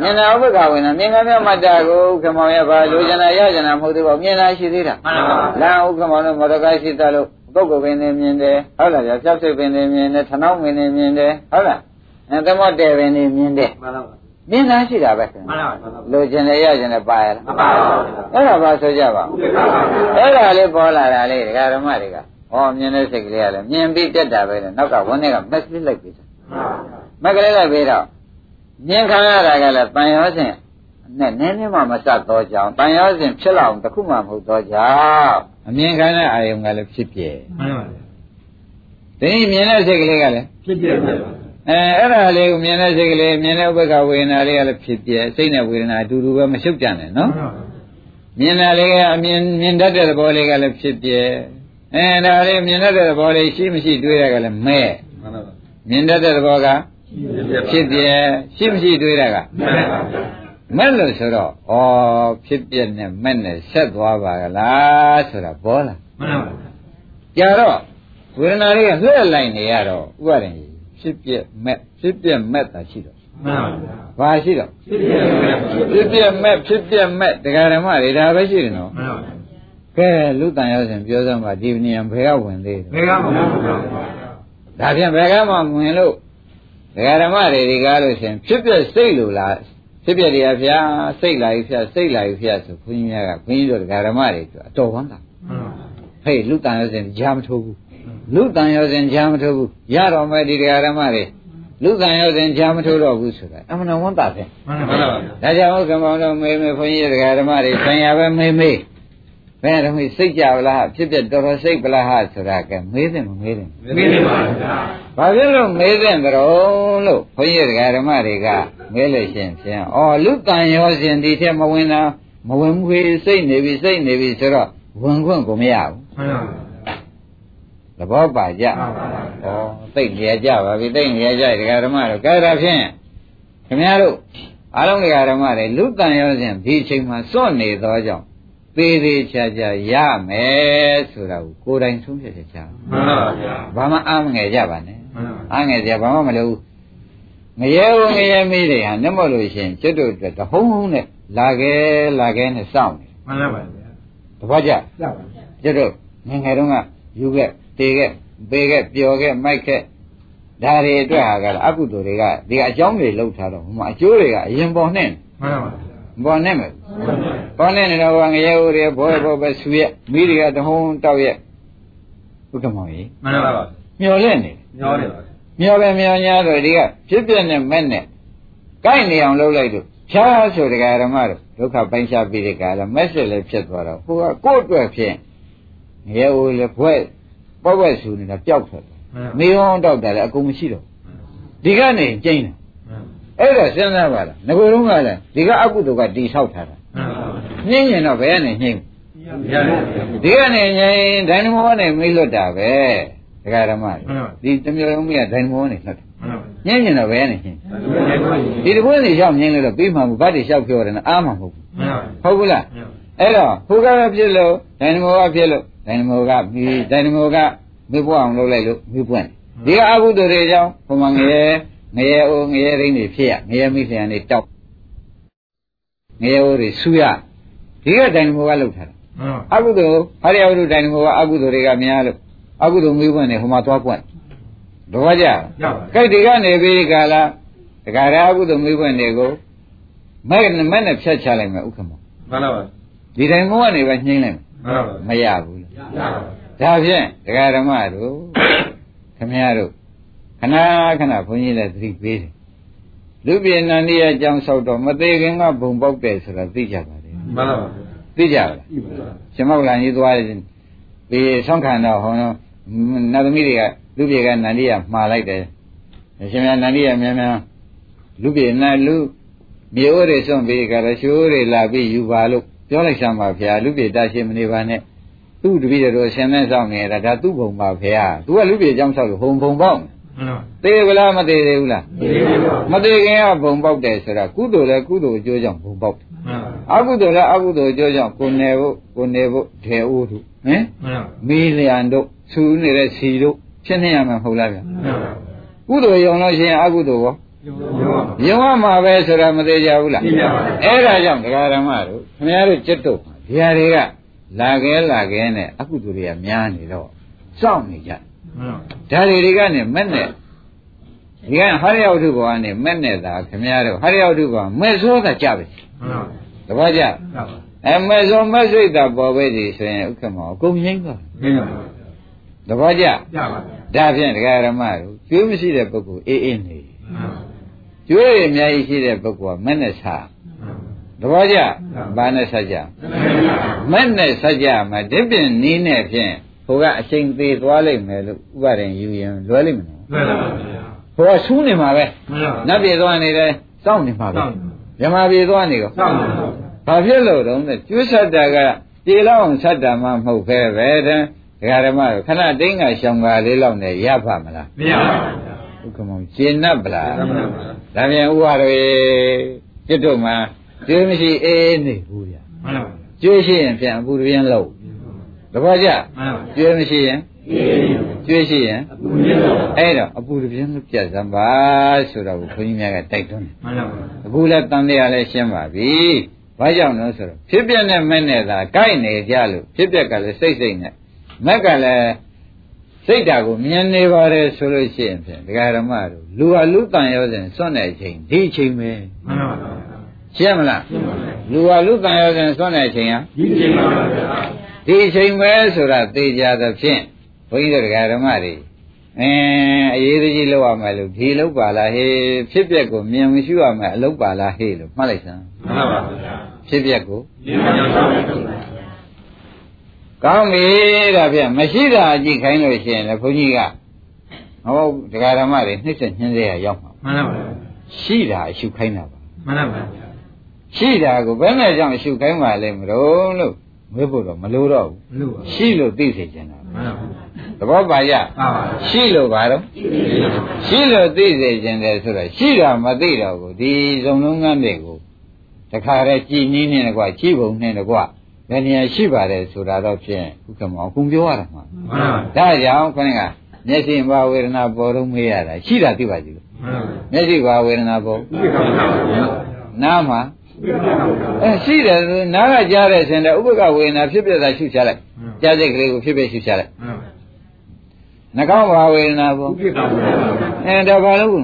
S2: မြင်တာဥပ္ပခဝေဒနာမြင်ကမြတ်မတ္တာကိုခမောင်ရပါလိုချင်တာရချင်တာမဟုတ်သေးပါဘူးမြင်တာရှိသေးတာ
S3: မှန်ပါဗျာ
S2: လာဥက္ကမောင်တို့မော်ဒကာရှိသလို့ ပုဂ္ဂိုလ်ပင်နေမြင်တယ်ဟုတ်လားဗျာဖြောက်စိတ်ပင်နေမြင်တယ်ထနောင်းပင်နေမြင်တယ်ဟုတ်လားအဲသမောတဲပင်နေမြင်တယ်
S3: မှန်ပါဗျာ
S2: မြင်တာရှိတာပဲခင်
S3: မှန်
S2: ဗျာ
S3: ပါဗျာ
S2: လိုချင်တယ်ရချင်တယ်ပါရလား
S3: မှန်ပါဗျာ
S2: အဲ့ဒါပါဆိုကြပါဦး
S3: မှန်ပါဗျာ
S2: အဲ့ဒါလေးပေါ်လာတာလေးဒကာဓမ္မတွေကဟောမြင်တဲ့စိတ်ကလေးကလည်းမြင်ပြီးတက်တာပဲလေနောက်ကဝန်းထဲကမက်ဆေ့လိုက်ပြီမက်ကလေးလိုက်ပြီးတော့မြင်ခံရတာကလည်းတန်ရောစဉ်နဲ့နည်းနည်းမှမစတော့ကြောင်းတန်ရောစဉ်ဖြစ်လောက်တစ်ခုမှမဟုတ်တော့ကြောင်း အမြင်ခံတဲ့အာယုံကလည်းဖြစ်ပြဲ
S3: မှန်ပါဗျာ
S2: ဒီမြင်တဲ့စိတ်ကလေးကလည်း
S3: ဖြစ်ပြပါဗျာ
S2: အဲအဲ့ဒါလေးကိုမြင်တဲ့စိတ်ကလေးမြင်တဲ့ဥပ္ပခဝေဒနာလေးကလည်းဖြစ်ပြဲစိတ်နဲ့ဝေဒနာအတူတူပဲမရှုပ်ကြနဲ့နော်မြင်တာလေးကအမြင်မြင်တတ်တဲ့သဘောလေးကလည်းဖြစ်ပြဲအဲဒါလေးမြင်တတ်တဲ့သဘောလေးရှိမရှိတွေးရကလည်းမဲ့
S3: မှန်ပါဗျာ
S2: မြင်တတ်တဲ့သဘောက
S3: ဖြ
S2: ဖြစ်စ်ပြဲရှိမရှိတွေးရက
S3: မှန်ပါ ဗျာ
S2: မဲ့လို့ဆိုတော့ဩဖြစ်ပြဲနဲ့မဲ့နဲ့ဆက်သွားပါကလားဆိုတာပေါ်လာ
S3: မှန်ပါဗျာ
S2: ကြတော့ဝေဒနာလေးကလှည့်လိုက်နေရတော့ဥပါရင်ဖြစ်ပြက်မဲ့ဖြစ်ပြက်မဲ့တာရှိတော့
S3: မှန်ပါဗျာ
S2: ဘာရှိတော့
S3: ဖြစ်ပြပါဗျာ
S2: ဖြစ်ပြက်မဲ့ဖြစ်ပြက်မဲ့တရားဓမ္မတွေဒါပဲရှိတယ်နော်
S3: မှန်ပါဗျာ
S2: ကဲလူတန်ရောက်စဉ်ပြောစမ်းပါဒီနေရာဘယ်ကဝင်သေးတယ်
S3: ဘယ်ကမှမဟုတ်ဘူးဗျာ
S2: ဒါဖြင့်ဘယ်ကမှဝင်လို့တရားဓမ္မတွေဒီကားလို့ရှင်ဖြစ်ပြက်စိတ်လို့လား ဖြစ်ပြက်တွေကဗျာစိတ်လာပြီဗျာစိတ်လာပြီဗျာဆိုခွင်းကြီးများကခွင်းကြီးတို့တရားဓမ္မတွေဆိုအတော်ဝမ်းသာ
S3: မှန်ပါဗျာ
S2: ဟေးလူတန်ရောက်စဉ်ကြားမထိုးဘူးလူတန်ရောစဉ်ချာမထိုးဘူးရတော်မဲ့ဒီတရားဓမ္မတွေလူတန်ရောစဉ်ချာမထိုးတော့ဘူးဆိုတာအမှန်တော်ဝန်တာပဲ
S3: မှန်ပါပါ
S2: ဒါကြောင့်ဥက္ကမောင်တို့မေမေခွန်ကြီးတရားဓမ္မတွေဆံရပဲမေမေ ဘယ်တော့မှစိတ်ကြဗလားဖြစ်ဖြစ်တော်တော်စိတ်ပလားဟာဆိုတာကမေးတယ်မမေးတယ်
S3: မင်းပါဗျာ
S2: ဘာဖြစ်လို့မေးတဲ့ကြတော့လို့ခွန်ကြီးတရားဓမ္မတွေကမေးလို့ရှရင်ဖြင့်ဩလူတန်ရောစဉ်ဒီထက်မဝင်တာမဝင်ဘူးခေစိတ်နေပြီစိတ်နေပြီဆိုတော့ဝင်ခွင့်ကိုမရဘူး
S3: မှန်ပါ
S2: သဘောပါကြ
S3: မှန်ပါ
S2: ဩသိနေရကြပါပြီသိနေရကြတရားဓမ္မတို့ကဲဒါဖြင့်ခင်ဗျားတို့အားလုံးတရားဓမ္မတွေလူတန်ရောစဉ်ဒီအချိန်မှာစွန့်နေသောကြောင့် သေးသေးချာချာရမယ်ဆိုတာကိုကိုယ်တိုင်ဆုံးဖြတ်ချက်ချ
S3: မှန်ပါဗျာ
S2: ဘာမှအားမငယ်ကြပါနဲ့
S3: မှန်ပါ
S2: အားငယ်ကြဘာမှမလုပ်ဘူးငရဲဦးငရဲမေးတွေဟာနှမလို့ရှိရင်ကျွတ်တို့အတွက်တဟုံးဟုံးနဲ့လာခဲ့လာခဲ့နဲ့စောင့်နေ
S3: မှန်ပါဗျာ
S2: တပတ်ကြ
S3: ရပါ
S2: ကျွတ်တို့ငယ်ငယ်တုန်းကယူခဲ့တေခဲ့ပေခဲ့ပျော်ခဲ့မိုက်ခဲ့ဒါတွေအတွက်ဟာကလည်းအကုသိုလ်တွေကဒီအကြောင်းတွေလောက်ထားတော့ဟိုမှာအကျိုးတွေကအရင်ပေါ်နဲ့
S3: မှန်ပါ
S2: ပေါ်နဲ့မယ်ပေါ်နဲ့နေတော့ငရဲဦးတွေဘောဘောပဲဆူရဲ့မိတွေကတဟုံးတောက်ရဲ့ဥက္ကမောင်ကြီး
S3: မှန်ပါပါ
S2: မျော်လင့်နေ
S3: ညောတယ်ပါ
S2: မျောပဲမျောညာတော့ဒီကဖြစ်ပြနဲ့မဲ့နဲ့ကိုက်နေအောင်လုပ်လိုက်တော့ဖြားဆိုတရားဓမ္မတို့ဒုက္ခပိုင်းခြားပြီးတဲ့ကာလမက်ဆက်လည်းဖြစ်သွားတော့ဟိုကကိုယ့်အတွက်ဖြင့်ငရဲဦးလည်းဘွဲ့ပေါ့ဘွဲ့ဆူနေတာပျောက်ထွက်တယ်နေအောင်တောက်တယ်လည်းအကုန်မရှိတော့ဒီကနေကျင်းတယ် အဲ့တော့စဉ်းစားပါလားငကိုယ်လုံးကလည်းဒီကအကုသိုလ်ကတိဆောက်ထားတာနှင်းရင်တော့ဘယ်ကနေနှင်းဒီကနေငြိမ်ဒိုင်နမိုကနေမိလွတ်တာပဲတရားဓမ္မဒီတမျိုးလုံးမကဒိုင်နမိုကနေလွတ်တယ်ညင်းညင်တော့ဘယ်နဲ့ညင်းဒီတပွင့်နေရောက်ညင်းလို့တော့ပြီးမှဘူးဗတ်တွေလျှောက်ပြောတယ်နော်အားမှမဟုတ်ဘူးဟုတ်ဘူးလားအဲ့တော့ဟိုကပဲဖြစ်လို့ဒိုင်နမိုကဖြစ်လို့ဒိုင်နမိုကပြီးဒိုင်နမိုကမိပွားအောင်လုပ်လိုက်လို့မိပွင့်ဒီကအကုသိုလ်တွေကြောင့်ဟိုမှာငရဲ ငရဲအိုးငရဲရင်းတွေဖြစ်ရငရဲမိလျံတွေတောက်ငရဲအိုးတွေဆူရဒီကဒိုင်နမိုကလှုပ်ထားတာအကုသိုလ်ဟာရယဝတ္ထုဒိုင်နမိုကအကုသိုလ်တွေကများလို့အကုသိုလ်မိပွင့်နေဟိုမှာသွားပွင့်တော့ကြ
S3: ရပါ
S2: ကဲဒီကနေပြီးကာလတခါရာကုသိုလ်မိဘတွေကိုမဲ့နဲ့မဲ့နဲ့ဖြတ်ချလိုက်မယ်ဥက္ကမ
S3: မှန်ပါပါ
S2: ဒီတိုင်းမောကနေပဲညှိမ့်လိုက်မယ်
S3: မှန်ပါပါ
S2: မရဘူးလို့
S3: ရပါ
S2: ဒါဖြင့်ဒကာဓမ္မတို့ခမရတို့ ခဏခဏဘုန်းကြီးလည်းသတိပေးတယ်လူပြည်နန္ဒီရဲ့အကြောင်းဆောက်တော့မသေးခင်ကဘုံပေါက်တယ်ဆိုတာသိကြပါတယ်
S3: မှန်ပါပါ
S2: သိကြပါလားရှင်မောက်လာကြီးသွားတယ်ဒီဆောင်းခံတော့ဟောတော့နတ်သမီးတွေကလူပြည်ကနန္ဒီကမှားလိုက်တယ်ရှင်မြတ်နန္ဒီကမြန်မြန်လူပြည်နတ်လူမျိုးတွေစွန့်ပြီးကြတော့ရှိုးတွေလာပြီးယူပါလို့ပြောလိုက်စမ်းပါဗျာလူပြည်တရှိမနေပါနဲ့သူ့တပည့်တော်ဆင်းနေဆောင်နေတာဒါသူ့ဘုံပါဗျာသူကလူပြည်အကြောင်းဆောက်လို့ဘုံဘုံပေါက်
S3: မှန်ပါ
S2: သေးဘူးလားမသေးသေးဘူးလား
S3: ဒီလိုပါ
S2: မသေးခင်ကဘုံပေါက်တယ်ဆိုတာကုသိုလ်လည်းကုသိုလ်အကျိုးကြောင့်ဘုံပေါက်တယ်
S3: မှန်ပါ
S2: အကုသိုလ်လည်းအကုသိုလ်အကျိုးကြောင့်ကိုယ်နေဖို့ကိုယ်နေဖို့ထေအိုးတို့ဟင်
S3: မှန်ပါ
S2: မီးလျံတို့ဆူနေတဲ့စီတို့ဖြစ်နေရမှာမဟုတ်လားဗျာ
S3: မှန်ပါ
S2: ကုသိုလ်ယုံလို့ရှိရင်အကုသိုလ်ရော
S3: ရောပါ
S2: ယုံရမှာပဲဆိုတာမသေးကြဘူးလား
S3: သိကြပါဘူး
S2: အဲ့ဒါကြောင့်တရားဓမ္မတို့ခင်ဗျားတို့จิตတို့ဒီဟာတွေကလာခဲလာခဲနဲ့အကုသိုလ်တွေကများနေတော့စောင့်နေကြ
S3: မှန် ပါ
S2: ဒါတွေတွေကနေမဲ့နဲ့ဒီကဟရိယဝတ္ထုဘောကနေမဲ့နဲ့သာခင်ဗျားတို့ဟရိယဝတ္ထုဘောမဲ့စိုးတာကြပဲ
S3: မှန်ပါ
S2: တပည့်ကြ
S3: ရပါ
S2: အဲမဲ့စိုးမဲ့စိတ်တာပေါ်ပဲဒီဆိုရင်ဥက္ကမောအကုန်ရင်းသွား
S3: မင်းပါ
S2: တပည့်ကြ
S3: ရပါ
S2: ဒါဖြင့်တရားဓမ္မတို့ကျွေးမရှိတဲ့ပုဂ္ဂိုလ်အေးအေးနေ
S3: မှန်ပါ
S2: ကျွေးရအများကြီးရှိတဲ့ပုဂ္ဂိုလ်ကမဲ့နဲ့စားတပည့်ကြဘာနဲ့စားကြမဲ့နဲ့စားကြမှာဒီပြင်နီးနဲ့ဖြင့် ဟိုကအချိန်သေးသွားလိမ့်မယ်လို့ဥပါရင်ယူရင်လွယ်လိမ့်မယ်နော်
S3: လွယ်ပါပါဗျာ
S2: ဟိုကဆူးနေမှာပဲ
S3: မှန်ပါ
S2: နတ်ပြည်သွားနေတယ်စောင့်နေမှာပဲ
S3: စောင့်
S2: မြမပြည်သွားနေကော
S3: စောင့်ပါ
S2: ဘာဖြစ်လို့တုံးလဲကျွတ်ဆက်တာကပြေလောက်အောင်ဆက်တာမှမဟုတ်ပဲပဲတဲ့ဒကာဓမ္မတို့ခဏတိန်းကရှောင်ကားလေးလောက်နဲ့ရပါမလား
S3: မရပါဘူးဗျာ
S2: ဥက္ကမောင်ရှင်း납ဗလား
S3: မှန်ပါပါ
S2: ဒါပြန်ဥပါတွေကျွတ်တို့မှာကျွေးမရှိအေးအေးနေဘူးဗျာ
S3: မှန်ပါ
S2: ကျွေးရှိရင်ပြန်အပူတပြင်းလို့တ ပည့်ကြ
S3: မှန်ပါ
S2: ကျွေးမရှိရင်
S3: အေး
S2: ကျွေးရှိရင်
S3: အပူရင်းတော့
S2: အဲ့တော့အပူတပြင်းလို့ပြတ်စမ်းပါဆိုတော့ဘုန်းကြီးများကတိုက်တွန်းတယ်
S3: မှန်ပါပါ
S2: အခုလည်းတန်တရားလည်းရှင်းပါပြီ။ဘာကြောင့်လဲဆိုတော့ဖြစ်ပြနဲ့မဲ့နဲ့သာကိုက်နေကြလို့ဖြစ်ပြကလည်းစိတ်စိတ်နဲ့မက်ကလည်းစိတ်ဓာတ်ကိုမြင်နေပါတယ်ဆိုလို့ရှိရင်ဖြင့်ဒကာဓမ္မတို့လူဟာလူတန်ရောစဉ်စွန့်တဲ့အချိန်ဒီအချိန်ပဲ
S3: မှန်ပါပါ
S2: ရှင်းမလားလူဟာလူတန်ရောစဉ်စွန့်တဲ့အချိန်ဟာ
S3: ဒီချိန်ပါဗျာ
S2: ဒီအချိန်ပဲဆိုတာသိကြသဖြင့်ဘုန်းကြီးတို့တရားဓမ္မတွေအင်းအရေးကြီးလောက်ရမယ်လို့ဒီလောက်ပါလားဟေးဖြစ်ပျက်ကိုမြင်မရှိရမယ်အလောက်ပါလားဟေးလို့မှတ်လိုက်စမ်း
S3: မှန်ပါဗျာ
S2: ဖြစ်ပျက်ကို
S3: ဒီမှာကြောင့်ဆောင်းနေတယ်
S2: ကောင်းပြီဒါဖြင့်မရှိတာအကြည့်ခိုင်းလို့ရှိရင်လည်းဘုန်းကြီးကဟောတရားဓမ္မတွေနှိမ့်ဆက်ညှင်းစေရရောက်မှာ
S3: မှန်ပါဗျာ
S2: ရှိတာအရှုခိုင်းတာပါ
S3: မှန်ပါဗျာ
S2: ရှိတာကိုဘယ်နဲ့ကြောင့်အရှုခိုင်းပါလဲမလို့လို့ မေးဖို့တော့မလိုတော့ဘူး
S3: မလို့ပါ
S2: ရှိလို့သိစေချင်တာ
S3: မှန်ပါဗျာ
S2: သဘောပါရ
S3: ပါပါ
S2: ရှိလို့ပါတော့ရှိလို့သိစေခြင်းတယ်ဆိုတော့ရှိတာမသိတော့ဘူးဒီဇုံလုံးကန်းတွေကိုတခါတည်းကြည်နည်းနဲ့ကွာကြည်ပုံနဲ့ကွာဘယ်နေရာရှိပါတယ်ဆိုတာတော့ဖြင့်ဥက္ကမောအကုန်ပြောရတာမှာ
S3: မှန်ပါဗျာ
S2: ဒါကြောင့်ခொနကမျက်စိဘာဝေဒနာပေါ်တော့မေးရတာရှိတာသိပါကြည့်လို့
S3: မှန်ပါဗျာ
S2: မျက်စိဘာဝေဒနာပေါ်
S3: ဥပ္ပေက္ခပါဗျာ
S2: နားမှာ
S3: ဥပ္ပေက္ခပါဗျာ
S2: အဲရှိတယ်ဆိုနားကကြားတဲ့ဆင်တဲ့ဥပ္ပကဝေဒနာဖြစ်ဖြစ်သာရှုချလိုက်
S3: မှန်
S2: ကြားစိတ်ကလေးကိုဖြစ်ဖြစ်ရှုချလိုက်
S3: ပါဗျာ
S2: နှာခေါင်းဘာဝေဒနာပေါ်
S3: ဥပ္ပေက္ခပါဗျာ
S2: အဲဒါဘာလို့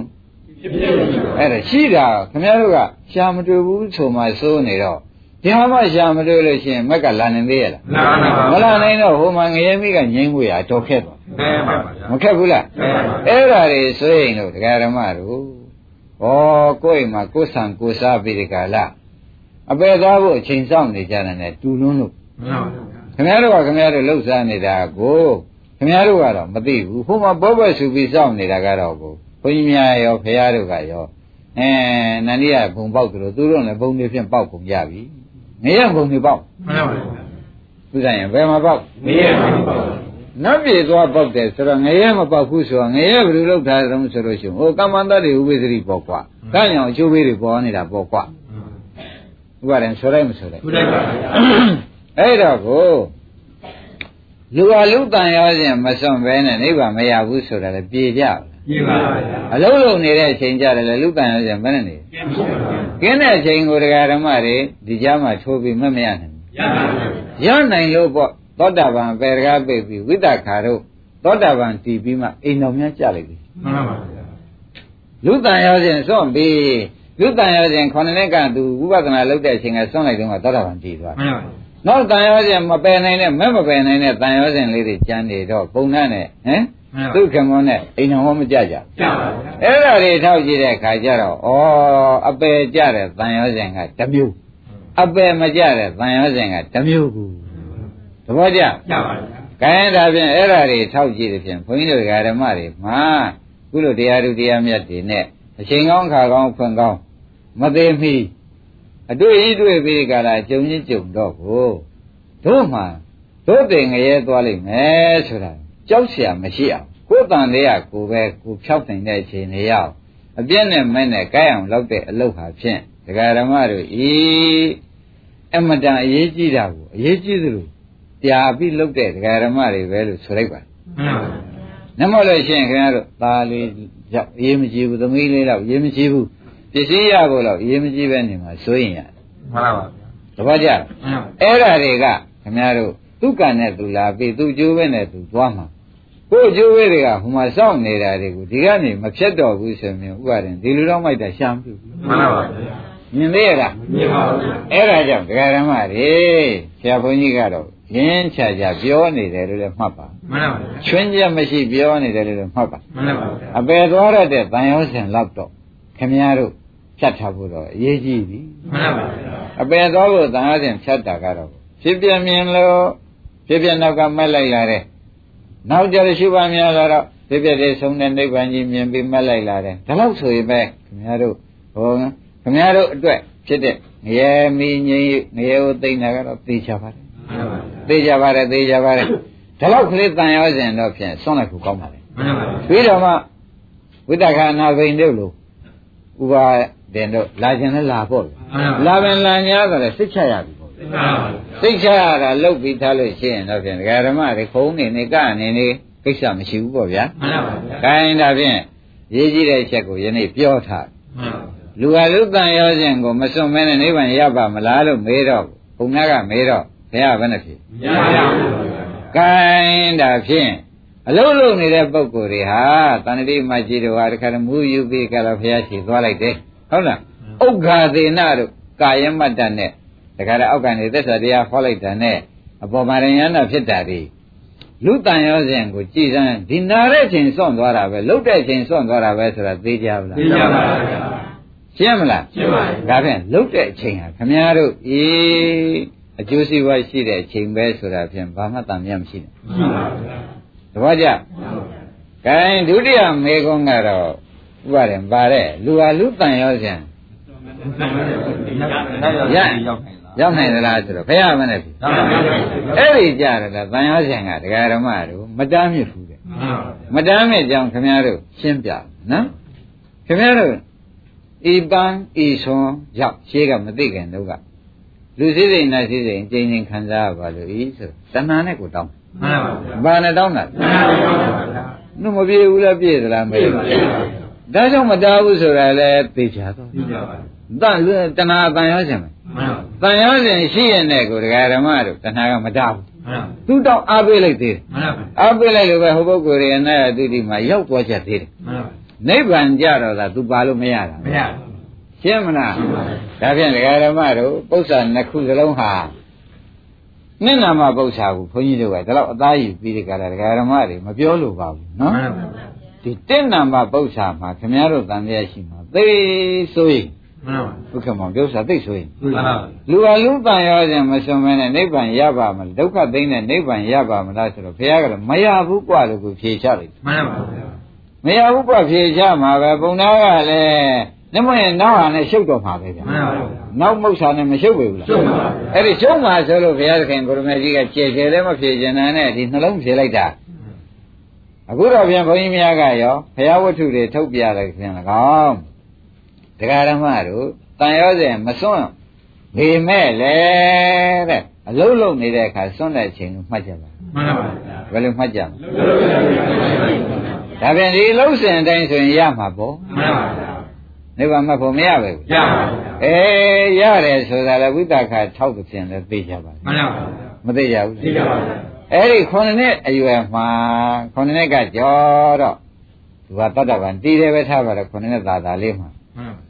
S3: ဖြစ်ဖြစ်ဖြစ်
S2: အဲ့ဒါရှိတာခင်ဗျားတို့ကရှာမတွေ့ဘူးဆိုမှစိုးနေတော့ဒီမှာမှရှာမတွေ့လို့ရှိရင်မက်ကလာနေသေးရလား
S3: နာနာပါ
S2: မလာနိုင်တော့ဟိုမှာငရဲမိကငိမ့်ွေရတော့ခက်သွား
S3: အဲပါဗျာ
S2: မခက်ဘူးလား
S3: အဲပါဗျာ
S2: အဲ့ဒါတွေဆိုရင်တို့ဒကာဓမ္မတို့ဩကိုယ့်အိမ်မှာကိုယ်ဆံကိုယ်စားပြီးဒီကလာ အပေသားဖို့အချိန်စောင့်နေကြတယ်နဲ့တူလွန်းလို့
S3: မှန်ပါဗျာ
S2: ခင်ဗျားတို့ကခင်ဗျားတို့လှုပ်ရှားနေတာကိုခင်ဗျားတို့ကတော့မသိဘူးဟိုမှာဘောဘက်ဆူပြီးစောင့်နေတာကတော့ကိုဘုန်းကြီးများရောဖရာတို့ကရောအဲနန္ဒီကဘုံပေါက်သလိုသူတို့လည်းဘုံတွေဖြင့်ပေါက်ကုန်ကြပြီငရဘုံတွေပေါက်
S3: မှန်ပါဗျာ
S2: သူဆိုင်ရင်ဘယ်မှာပေါက်
S3: မရပါဘူးပါ
S2: နတ်ပြည်သွားပေါက်တယ်ဆိုတော့ငရဲမပေါက်ဘူးဆိုတော့ငရဲဘယ်လိုလုပ်ထားသလဲဆိုလို့ရှိရင်ဟိုကမ္မန္တတွေဥပ္ပဒတိပေါ့ကွာ။ဒါကြောင့်အကျိုးပေးတွေပေါ်နေတာပေါ့ကွာ။ ဥပါရင်ဆိုလိုက်မဆိုလိုက်
S3: သူလိုက်ပါဗျာ။
S2: အဲ့တော့ကိုလူဟာလူတန်ရောခြင်းမစွန့်ဘဲနဲ့နိဗ္ဗာန်မရဘူးဆိုတာလည်းပြေကြဘူး
S3: ပြပါဗျာ။
S2: အလုံးလုံးနေတဲ့အချိန်ကြတယ်လေလူတန်ရောခြင်းမနဲ့နေ
S3: ကျန်ပါဗျာ။
S2: ကင်းတဲ့အချိန်ကိုတရားဓမ္မတွေဒီကြားမှာထိုးပြီးမမရနိုင်ဘူး
S3: ရပါဗျာ။
S2: ရနိုင်လို့ပေါ့သောတာပန်ပေရကားပိတ်ပြီးဝိတ္တခါတို့သောတာပန်တည်ပြီးမှအိမ်တော်များကြလိုက်ပြီ
S3: မှန်ပါဗျာ
S2: လူတန်ရောခြင်းစွန့်ပြီး လူတန်ရောခြင်းခொနှစ်နှစ်ကသူဝိပဿနာလုပ်တဲ့အချိန်ကစွန့်လိုက်တော့သောတာပန်တည်သွား
S3: မှန်ပါဗျာ
S2: နောက်တန်ရောခြင်းမပယ်နိုင်တဲ့မဲ့မပယ်နိုင်တဲ့တန်ရောခြင်းလေးတွေကျန်နေတော့ပုံနဲ့နဲ့ဟမ်သူခမောနဲ့အိမ်တော်ဟောမကြကြ
S3: ကျန်ပါဗျာ
S2: အဲ့ဒါတွေထောက်ကြည့်တဲ့အခါကျတော့ဩအပယ်ကြတဲ့တန်ရောခြင်းကတစ်မျိုးအပယ်မကြတဲ့တန်ရောခြင်းကတစ်မျိုးကူသဘောကျ
S3: ကျန်ပါဗျာ
S2: ကဲဒါဖြင့်အဲ့ဓာတွေထောက်ကြည့်တဲ့ဖြင့်ဘုန်းကြီးတို့ဓမ္မတွေမှာကုလိုတရားသူတရားမြတ်တွေနဲ့ အချိန်ကောင်းခါကောင်းဖွင့်ကောင်းမသေးမီအတွေ့အတွေ့ပြီးကြလားကြုံချင်းကြုံတော့ကိုတို့မှတို့တင်ငရဲသွားလိမ့်မယ်ဆိုတာကြောက်เสียမရှိအောင်ကိုယ်တန်လေးကကိုပဲကိုဖြောက်နိုင်တဲ့အချိန်တွေရောက်အပြည့်နဲ့မဲ့နဲ့ကြိုက်အောင်လုပ်တဲ့အလုပ်ဟာဖြင့်ဒကာဓမ္မတို့ဤအမတန်အရေးကြီးတာကိုအရေးကြီးသလို ပြာပြီးလုတ်တဲ့ဒကာဓမ္မတွေပဲလို့ဆိုလိုက်ပါ
S3: မှန်ပါဗျာ
S2: နမလို့ရှိရင်ခင်ဗျားတို့သားလေးရောက်ရေးမကြည့်ဘူးသမီးလေးတော့ရေးမကြည့်ဘူးပစ္စည်းရဖို့တော့ရေးမကြည့်ပဲနေမှာစိုးရင်ရ
S3: မှန်ပါဗျာ
S2: တပတ်ကြ
S3: မှန်ပါ
S2: အဲ့ဓာတွေကခင်ဗျားတို့သူကံနဲ့သူလာပြီးသူကျိုးပဲနဲ့သူသွားမှာကိုယ်ကျိုးပဲတွေကဟိုမှာစောင့်နေတာတွေကိုဒီကနေမဖြတ်တော့ဘူးဆိုရင်ဥပါရင်ဒီလူတော့မိုက်တာရှာမပြုဘူး
S3: မှန်ပါဗျာ
S2: မြင်သေးရလား
S3: မြင်ပါဗျာ
S2: အဲ့ဒါကြောင့်ဒကာဓမ္မတွေဆရာဘုန်းကြီးကတော့ ရင်းချာချာပြောနေတယ်လို့လည်းမှတ်ပါ
S3: မှန်ပါဗျာ
S2: ချွင်းချက်မရှိပြောနေတယ်လို့လည်းမှတ်ပါ
S3: မှန်ပါဗျာ
S2: အပေသွားရတဲ့တန်ရောစင်လောက်တော့ခင်ဗျားတို့ဖြတ်ထားဖို့တော့အရေးကြီးပြီ
S3: မှန်ပါဗျာ
S2: အပေသွားဖို့တန်ရောစင်ဖြတ်တာကတော့ဖြစ်ပြမြင်လို့ဖြစ်ပြနောက်ကမက်လိုက်လာတဲ့နောက်ကြရရှိပါများလာတော့ဖြစ်ပြတဲ့ဆုံးတဲ့နိဗ္ဗာန်ကြီးမြင်ပြီးမက်လိုက်လာတယ်ဒါလို့ဆိုရင်ပဲခင်ဗျားတို့ဟောခင်ဗျားတို့အတွက်ဖြစ်တဲ့ငရဲမီငြိမ်းငရဲကိုသိမ့်တာကတော့သိချပါတယ်
S3: မှန်ပါဗျာ
S2: သိကြပါတယ်သိကြပါတယ်ဒါတော့ကလေးတန်ရောစင်တော့ဖြင့်ဆွန့်လိုက်ဖို့ကောင်းပါလေ
S3: မှန်ပါဗျာ
S2: ပြီးတော့မှဝိတ္တခာနာဘိန်တို့လိုဥပါတဲ့တို့လာခြင်းနဲ့လာပေါ့ဗျာလာပင်လာ냐ဆိုတော့စိတ်ချရပြီပေါ့
S3: မှန်ပါဗျာ
S2: စိတ်ချရတာလုတ်ပြီးထားလို့ရှိရင်တော့ဖြင့်ဒကာဓမ္မတွေခုံနေနေကနေနေကိစ္စမရှိဘူးပေါ့ဗျာ
S3: မှန်ပါဗျာ
S2: ခိုင်းဒါဖြင့်ရေးကြည့်တဲ့ချက်ကိုယနေ့ပြောထား
S3: မှန်ပါဗျာ
S2: လူဟာလူတန်ရောခြင်းကိုမစွန့်မဲနဲ့နိဗ္ဗာန်ရပါမလားလို့မေးတော့ဘုံများကမေးတော့ ဘုရားဘယ်နဲ့ဖြစ်
S3: ရပါဗျာ
S2: ကဲဒါဖြင့်အလုံးလုံးနေတဲ့ပုံကိုယ်တွေဟာတဏှတိမကြီးတို့ဟာတခါတည်းမူယူပြီးကြတော့ဘုရားရှိသွားလိုက်တယ်ဟုတ်လားဥက္ခာသေနတို့ကာယမတ္တနဲ့တခါတည်းအောက်ကနေသက်သာတရားဟောလိုက်တာနဲ့အပေါ်မှာရယန္တာဖြစ်တာဒီလူတန်ရောစဉ်ကိုကြည်စမ်းဒီနာတဲ့ချိန်စွန့်သွားတာပဲလှုပ်တဲ့ချိန်စွန့်သွားတာပဲဆိုတာသိကြပါလား
S3: သိကြပါဗျာ
S2: ရှင်းမလား
S3: ရှင်းပါပြီ
S2: ဒါဖြင့်လှုပ်တဲ့အချိန်ဟာခမည်းတော်အေး အကျိုးစီးပွားရှိတဲ့အချိန်ပဲဆိုတာဖြင့်ဘာမှတန်မြတ်မရှိဘူး
S3: ရှိပါဗျာ
S2: သဘောကျကဲဒုတိယမေကုန်းကတော့ဥပါရင်ပါတဲ့လူဟာလူတန်ရောစဉ်
S3: ရရောက်နိုင်လား
S2: ရောက်နိုင်သလားဆိုတော့ဘုရားမနဲ့ပြီ
S3: ရောက်နိုင်ပါဗျာ
S2: အဲ့ဒီကြရတာတန်ရောစဉ်ကဒကာဓမ္မတို့မတားမြစ်ဘူးတဲ့
S3: မှန်ပါဗျာ
S2: မတားမြစ်ကြောင်းခင်ဗျားတို့ရှင်းပြနော်ခင်ဗျားတို့ဤပန်းဤဆွန်ရောက်ရှေးကမသိခင်တော့က လူစည်းစိမ်နတ်စည်းစိမ်ကျင်းချင်းခံစားရပါလို့ဤဆိုတဏှာနဲ့ကိုတောင်း
S3: မှန်ပါဗျာ
S2: ဘာနဲ့တောင်းတာ
S3: မှန်ပါဗျာ
S2: နှုတ်မပြေဘူးလားပြည့်သလားမေးပါဒါကြောင့်မတားဘူးဆိုတာလည်းသိချတော့
S3: သိကြပါဗျာ
S2: တန်တဏှာတန်ရောခြင်းပဲ
S3: မှန်ပါ
S2: တန်ရောခြင်းရှိရင်တဲ့ကိုဒကာဓမ္မတို့တဏှာကမတားဘူး
S3: မှန်ပါ
S2: သူတောင်းအားပေးလိုက်သေးတယ်
S3: မှန်ပါ
S2: အားပေးလိုက်လို့ပဲဟိုပုဂ္ဂိုလ်ရဲ့အနာရတုတိမှာရောက်သွားချက်သေးတယ်
S3: မှန်ပါ
S2: နိဗ္ဗာန်ကြတော့သာသူပါလို့မရတာ
S3: မရ
S2: ရှင်းမလားဒါဖြင့်ဒကာဓမ္မတို့ပု္ပ္ပာနှစ်ခုစလုံးဟာနိနာမပု္ပ္ပာကိုဘုန်းကြီးတို့ကဒါတော့အသားယူပြီးဒီကလာဒကာဓမ္မတွေမပြောလို့ပါဘူးနော်
S3: မှန်ပါ
S2: ဒီတင့်နာမပု္ပ္ပာမှာခင်ဗျားတို့တန်တရားရှိမှာသိဆိုရင်
S3: မှန်ပါ
S2: ဘုက္ခမောင်ပြောစားသိဆိုရင်
S3: မှန်ပါ
S2: လူဟာလူတန်ရောခြင်းမစွန်မဲနဲ့နိဗ္ဗာန်ရပါမလားဒုက္ခသိမ့်တဲ့နိဗ္ဗာန်ရပါမလားဆိုတော့ဘုရားကလည်းမရဘူးกว่าလို့ကိုဖြေချလိုက်
S3: မှန်ပါဗျာ
S2: မရဘူးกว่าဖြေချမှာပဲပုံနာကလည်း နမရင်နောက်ဟာနဲ့ရှုပ်တော့မှာပဲဗျာ
S3: မှန်ပါဗျာ
S2: နောက်မုတ်စာနဲ့မရှုပ်ပေဘူးလား
S3: ရှုပ်ပါဗျာ
S2: အဲ့ဒီရှုပ်မှာဆိုလို့ဘုရားသခင်ကိုရမေကြီးကကျေကျေလည်းမဖြေချင်တဲ့နဲ့ဒီနှလုံးဖြေလိုက်တာအခုတော့ပြန်ဘုန်းကြီးများကရောဘုရားဝတ္ထုတွေထုတ်ပြတယ်ခင်၎င်းတရားဓမ္မတို့တန်ရောစဉ်မစွန့်နေမဲ့လေတဲ့အလုံးလုံးနေတဲ့အခါစွန့်တဲ့အချိန်ကိုမှတ်ကြပါ
S3: မှန်ပါဗျာ
S2: ဘယ်လိုမှတ်ကြမလဲဒါပြန်ဒီလုံးစဉ်အတိုင်းဆိုရင်ရမှာပေါ့
S3: မှန်ပါဗျာ
S2: နိဗ္ဗာန်မှတ်ဖို့မရပါဘူး
S3: ရပါဗျာ
S2: အေးရတယ်ဆိုတာလည်းဝိသခါထောက်တဲ့ဖြင့်လည်းသိကြပါလား
S3: မှန်ပါဗျာ
S2: မသိကြဘူး
S3: သိကြပါဗျာ
S2: အဲ့ဒီခုနှစ်နှစ်အရွယ်မှာခုနှစ်နှစ်ကကြောတော့သူကတတ္တဗံတည်တယ်ပဲထားပါတော့ခုနှစ်နှစ်သာသာလေးမှာ
S3: မှန်ပါ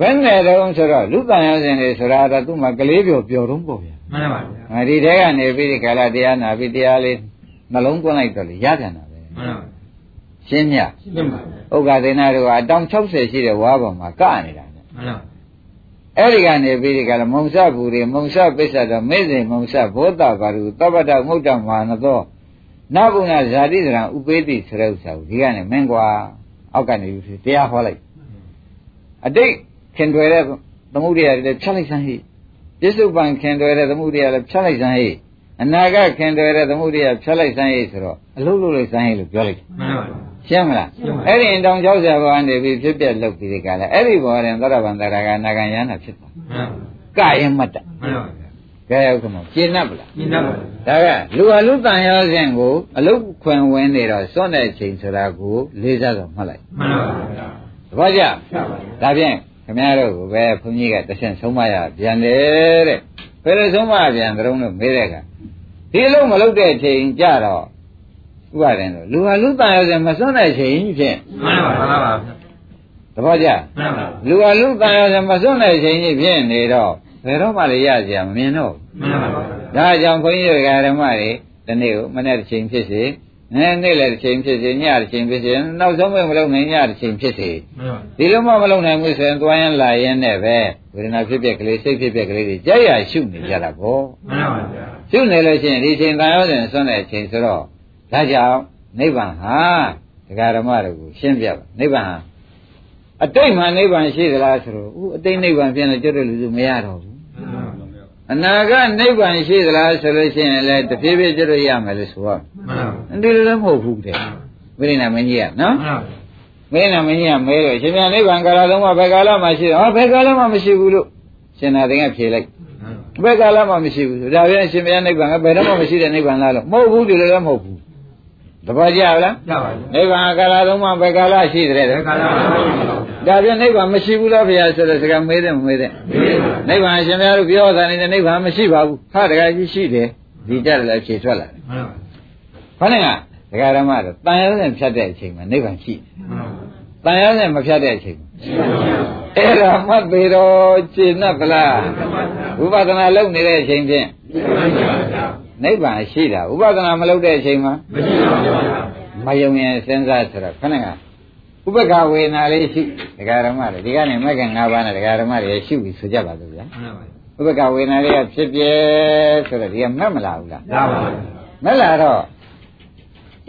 S2: ဘယ်နဲ့တုန်းဆိုတော့လူတန်ရောစဉ်တွေဆိုတာတော့သူ့မှာကလေးပြောပျော်တော့ပေါ့ဗျာ
S3: မှန်ပါဗျာ
S2: ငါဒီတဲကနေပြီးဒီကာလတရားနာပြီးတရားလေးနှလုံးသွင်းလိုက်တော့လေရပြန်တာပဲ
S3: မှန်ပါ
S2: ရှင်းမြ
S3: ရှင်းပါဗျာ
S2: ဥက္ကဒေနာတို့ကအတောင်60ရှိတဲ့ဝါပေါ်မှာကနေတာနဲ့
S3: မှန်ပါ
S2: အဲ့ဒီကနေပြီးဒီကလာမုံစဘူတွေမုံစပိစ္ဆတော့မေဇင်မုံစဘောတပါရုသဗ္ဗတမုဒ္ဒမာနသောနဘုဏဇာတိသရံဥပေတိဆိုတဲ့ဥစ္စာကိုဒီကနေမင်းကွာအောက်ကနေပြီးတရားဟောလိုက်အတိတ်ခင်တွယ်တဲ့သမုဒိယတွေလည်းဖြတ်လိုက်စမ်းဟိပြစ္ဆုတ်ပံခင်တွယ်တဲ့သမုဒိယလည်းဖြတ်လိုက်စမ်းဟိအနာဂတ်ခင်တွယ်တဲ့သမုဒိယဖြတ်လိုက်စမ်းဟိဆိုတော့အလုံးလုံးလိုက်စမ်းဟိလို့ပြောလိုက်
S3: မှန်ပါ
S2: ရှင်းမလား
S3: ရှင်းပါ
S2: အဲ့ဒီအတောင်60ဘောကနေပြီးဖြစ်ပြက်လုပ်ပြီးဒီကလည်းအဲ့ဒီဘောရင်သောရဗန္တရာကနာဂံယန္တာဖြစ်တာ
S3: မှန်ပါ
S2: ကရင်မတ်တာ
S3: မှန်ပါဗျာ
S2: ကဲဟုတ်ကမရှင်း납ဗလား
S3: ရှင်းပါဗျာ
S2: ဒါကလူဟာလူတန်ရောစဉ်ကိုအလုတ်ခွင်ဝင်နေတော့စွန့်တဲ့ချိန်ဆိုတာကိုလေးစားတော့မှတ်လိုက်
S3: မှန်ပါဗျာ
S2: သဘောကျ
S3: ရှင်းပါဗျာ
S2: ဒါဖြင့်ခင်ဗျားတို့ကပဲဘုန်းကြီးကတဆင့်ဆုံးမရပြန်တယ်တဲ့ဘယ်လိုဆုံးမပြန်ကြုံလို့မေးတဲ့ကဒီအလုံးမလုပ်တဲ့ချိန်ကြတော့ ဥပါရင်တော့လူဟာလူတန်ရောစဉ်မစွန့်တဲ့ချိန်ဖြင့်
S3: မှန်ပါမှန်ပါဗျာ
S2: သဘောကျ
S3: မှန်ပါ
S2: လူဟာလူတန်ရောစဉ်မစွန့်တဲ့ချိန်ကြီးဖြစ်နေတော့ဘယ်တော့မှလည်းရကြမမြင်တော့ဘူး
S3: မှန်ပါဗျာ
S2: ဒါကြောင့်ဘုန်းကြီးတို့ဓမ္မတွေဒီနေ့ကိုမနေ့တစ်ချိန်ဖြစ်စေနေ့နေ့လည်းတစ်ချိန်ဖြစ်စေညတစ်ချိန်ဖြစ်စေနောက်ဆုံးမလုပ်နိုင်ညတစ်ချိန်ဖြစ်စေ
S3: မှန်ပါ
S2: ဒီလိုမှမလုပ်နိုင်ဘူးဆိုရင်သွားရင်လာရင်နဲ့ပဲဝေဒနာဖြစ်ပြက်ကလေးစိတ်ဖြစ်ပြက်ကလေးတွေကြက်ရရှုနေကြတာပေါ့
S3: မှန်ပါဗျာ
S2: ရှုနေလို့ရှိရင်ဒီချိန်တန်ရောစဉ်ဆွမ်းတဲ့အချိန်ဆိုတော့ ဒါကြောင့်နိဗ္ဗာန်ဟာဒကာဓမ္မတို့ကိုရှင်းပြပါနိဗ္ဗာန်ဟာအတိတ်မှာနိဗ္ဗာန်ရှိသလားဆိုတော့ဥအတိတ်နိဗ္ဗာန်ပြန်လို့ကျွတ်တဲ့လူစုမရတော့ဘူးအနာဂတ်နိဗ္ဗာန်ရှိသလားဆိုလို့ရှိရင်လည်းတဖြည်းဖြည်းကျတော့ရမယ်လို့ဆိုရမယ်
S3: မှန်ပါ။
S2: ဒီလိုလည်းမဟုတ်ဘူးတဲ့။ဝိရိနာမင်းကြီးကနော်
S3: မှန်ပါ။
S2: ဝိရိနာမင်းကြီးကမဲတော့ရှင်ပြန်နိဗ္ဗာန်ကာလသုံးပါးဘယ်ကာလမှရှိတယ်။ဟောဘယ်ကာလမှမရှိဘူးလို့ရှင်သာသင်ကဖြေလိုက်။ဘယ်ကာလမှမရှိဘူး။ဒါပြန်ရှင်ပြန်နိဗ္ဗာန်ကဘယ်တော့မှမရှိတဲ့နိဗ္ဗာန်လားလို့မဟုတ်ဘူးဒီလိုလည်းမဟုတ်ဘူး။ တပည့်ကြလား
S3: ရပါဗျာ။
S2: နိဗ္ဗာန်ကာလသုံးပါးဘယ်ကာလရှိတယ်
S3: ဘ
S2: တဲ့
S3: ယ်ကာလမှမရှိပါဘူး။
S2: ဒါပြန်နိဗ္ဗာန်မရှိဘူးလားဗျာဆိုတဲ့စကားမေးတယ်မမေးတဲ့။နိဗ္ဗာန်ရှင်များတို့ပြောတာနေတဲ့နိဗ္ဗာန်မရှိပါဘူးဟာတကယ်ကြီးရှိတယ်ဒီကြတယ်လည်းဖြေထွက်လာတယ်
S3: မှန်ပါ
S2: ခொနဲ့ကဒကာရမတို့တန်ရုံးနဲ့ဖြတ်တဲ့အချိန်မှာနိဗ္ဗာန်ရှိတယ်
S3: မှန်ပါ
S2: တန်ရုံးနဲ့မဖြတ်တဲ့အချိန်မှာ
S3: ရှိပါဗျာ
S2: အဲ့ဒါမှတ်သေးတော့ရှင်း납ဗလားဝိပဿနာလုပ်နေတဲ့အချိန်ဖြင့်
S3: ရှိပါဗျာ
S2: နိဗ္ဗာန်ရှိတာဥပဒနာမလုပ်တဲ့အချိန်မှာ
S3: မရှိပါဘူးဗျာ
S2: မယုံရင်စဉ်းစားဆိုတော့ခဏကဥပက္ခဝေဒနာလေးရှိဒကာဓမ္မတွေဒီကနေမက္က၅ပါးနဲ့ဒကာဓမ္မတွေရှိပြီဆိုကြပါစို့ဗျာ
S3: မှန်ပါပါ
S2: ဥပက္ခဝေဒနာလေးကဖြစ်ပြဲဆိုတော့ဒီကမက်မလာဘူးလား
S3: ရပါပါ
S2: မက်လာတော့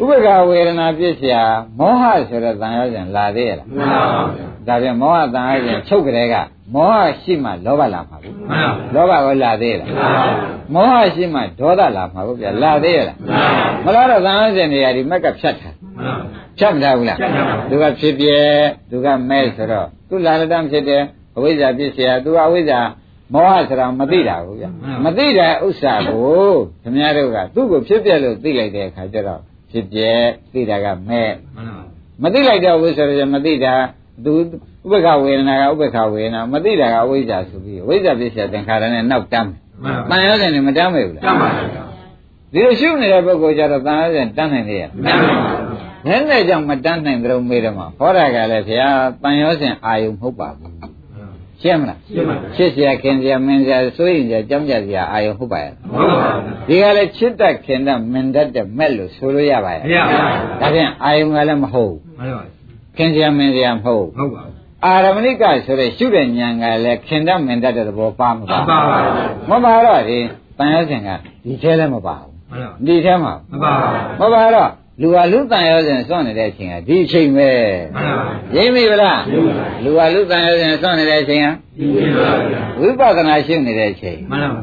S2: ဥပက္ခဝေဒနာပြစ်เสียမောဟဆိုတဲ့တန်ရောစဉ်လာသေးရလား
S3: မှန်ပါပါ
S2: ဒါပြန်မောဟတန်ရောစဉ်ချုပ်ကြတဲ့က မောဟရှိမှလောဘလာမှာဘူးလောဘကလာသေးလား
S3: မော
S2: ဟရှိမှဒေါသလာမှာဘူးဗျာလာသေးရလား
S3: မ
S2: လားတော့သံဃာရှင်နေရာဒီမက်ကဖြတ်
S3: တာ
S2: ဖြတ်မထားဘူးလားသူကဖြစ်ပြဲသူကမဲဆိုတော့သူလာရတမ်းဖြစ်တယ်အဝိဇ္ဇာပြည့်စရာသူကအဝိဇ္ဇာမောဟဆိုတာမသိတာဘူးဗျာမသိတဲ့ဥစ္စာကိုခင်ဗျားတို့ကသူ့ကိုဖြစ်ပြဲလို့သိလိုက်တဲ့အခါကျတော့ဖြစ်ပြဲသိတာကမဲ
S3: မ
S2: သိလိုက်တော့ဘူးဆိုတော့မသိတာသူ ဥပ္ပခဝေဒနာကဥပ္ပခဝေဒနာမသိတာကဝိဇ္ဇာဆိုပြီးဝိဇ္ဇာပြည့်စရာသင်္ခါရနဲ့နောက်တမ်း
S3: ပ
S2: န်ရောစဉ်နဲ့မတမ်းပဲဘူးလား
S3: တမ်းပါဘူး
S2: ဒီလိုရှုနေတဲ့ပုဂ္ဂိုလ်ကြတော့ပန်ရောစဉ်တမ်းနိုင်လေရမ
S3: တမ်းပါဘူး
S2: နည်းနည်းကြောင့်မတန်းနိုင်ကြုံမေးတယ်မှာဟောတာကလည်းဘုရားပန်ရောစဉ်အာယုံမဟုတ်ပါဘူးရှင်းမလား
S3: ရှင်းပါပြီ
S2: ချစ်စရာခင်စရာမင်းစရာစိုးရင်စရာကြောင်းကြစရာအာယုံဟုတ်ပါရဲ့မ
S3: ဟုတ်ပါဘူး
S2: ဒီကလည်းချစ်တတ်ခင်တတ်မင်တတ်တဲ့မဲ့လို့ဆိုလို့ရပါရဲ့
S3: မရပါဘူး
S2: ဒါဖြင့်အာယုံကလည်းမဟုတ်
S3: မှန်ပါဘူး
S2: ခင်စရာမင်းစရာမဟုတ်
S3: ဟုတ်ပါဘူး
S2: အာရမဏိကဆိုတဲ့ရှုတဲ့ဉာဏ်ကလည်းခင်တတ်မင်းတတ်တဲ့သဘောပါမ
S3: မှ
S2: ပါ
S3: န်ပါပါ
S2: မပါတော့ဒီတန်ရောစဉ်ကဒီထဲလည်းမပါဘူး
S3: မှန်ပါ
S2: ဒီထဲမှာ
S3: မှန်ပါပါ
S2: မပါတော့လူဟာလူတန်ရောစဉ်စွန့်နေတဲ့အချိန်ကဒီအချိန်ပဲ
S3: မှန်ပါ
S2: ရိပ်မိဗလားလူဟာလူတန်ရောစဉ်စွန့်နေတဲ့အချိန်က
S3: ဒီလိုပါဗျာ
S2: ဝိပဿနာရှုနေတဲ့အချိန်
S3: မှန်ပါ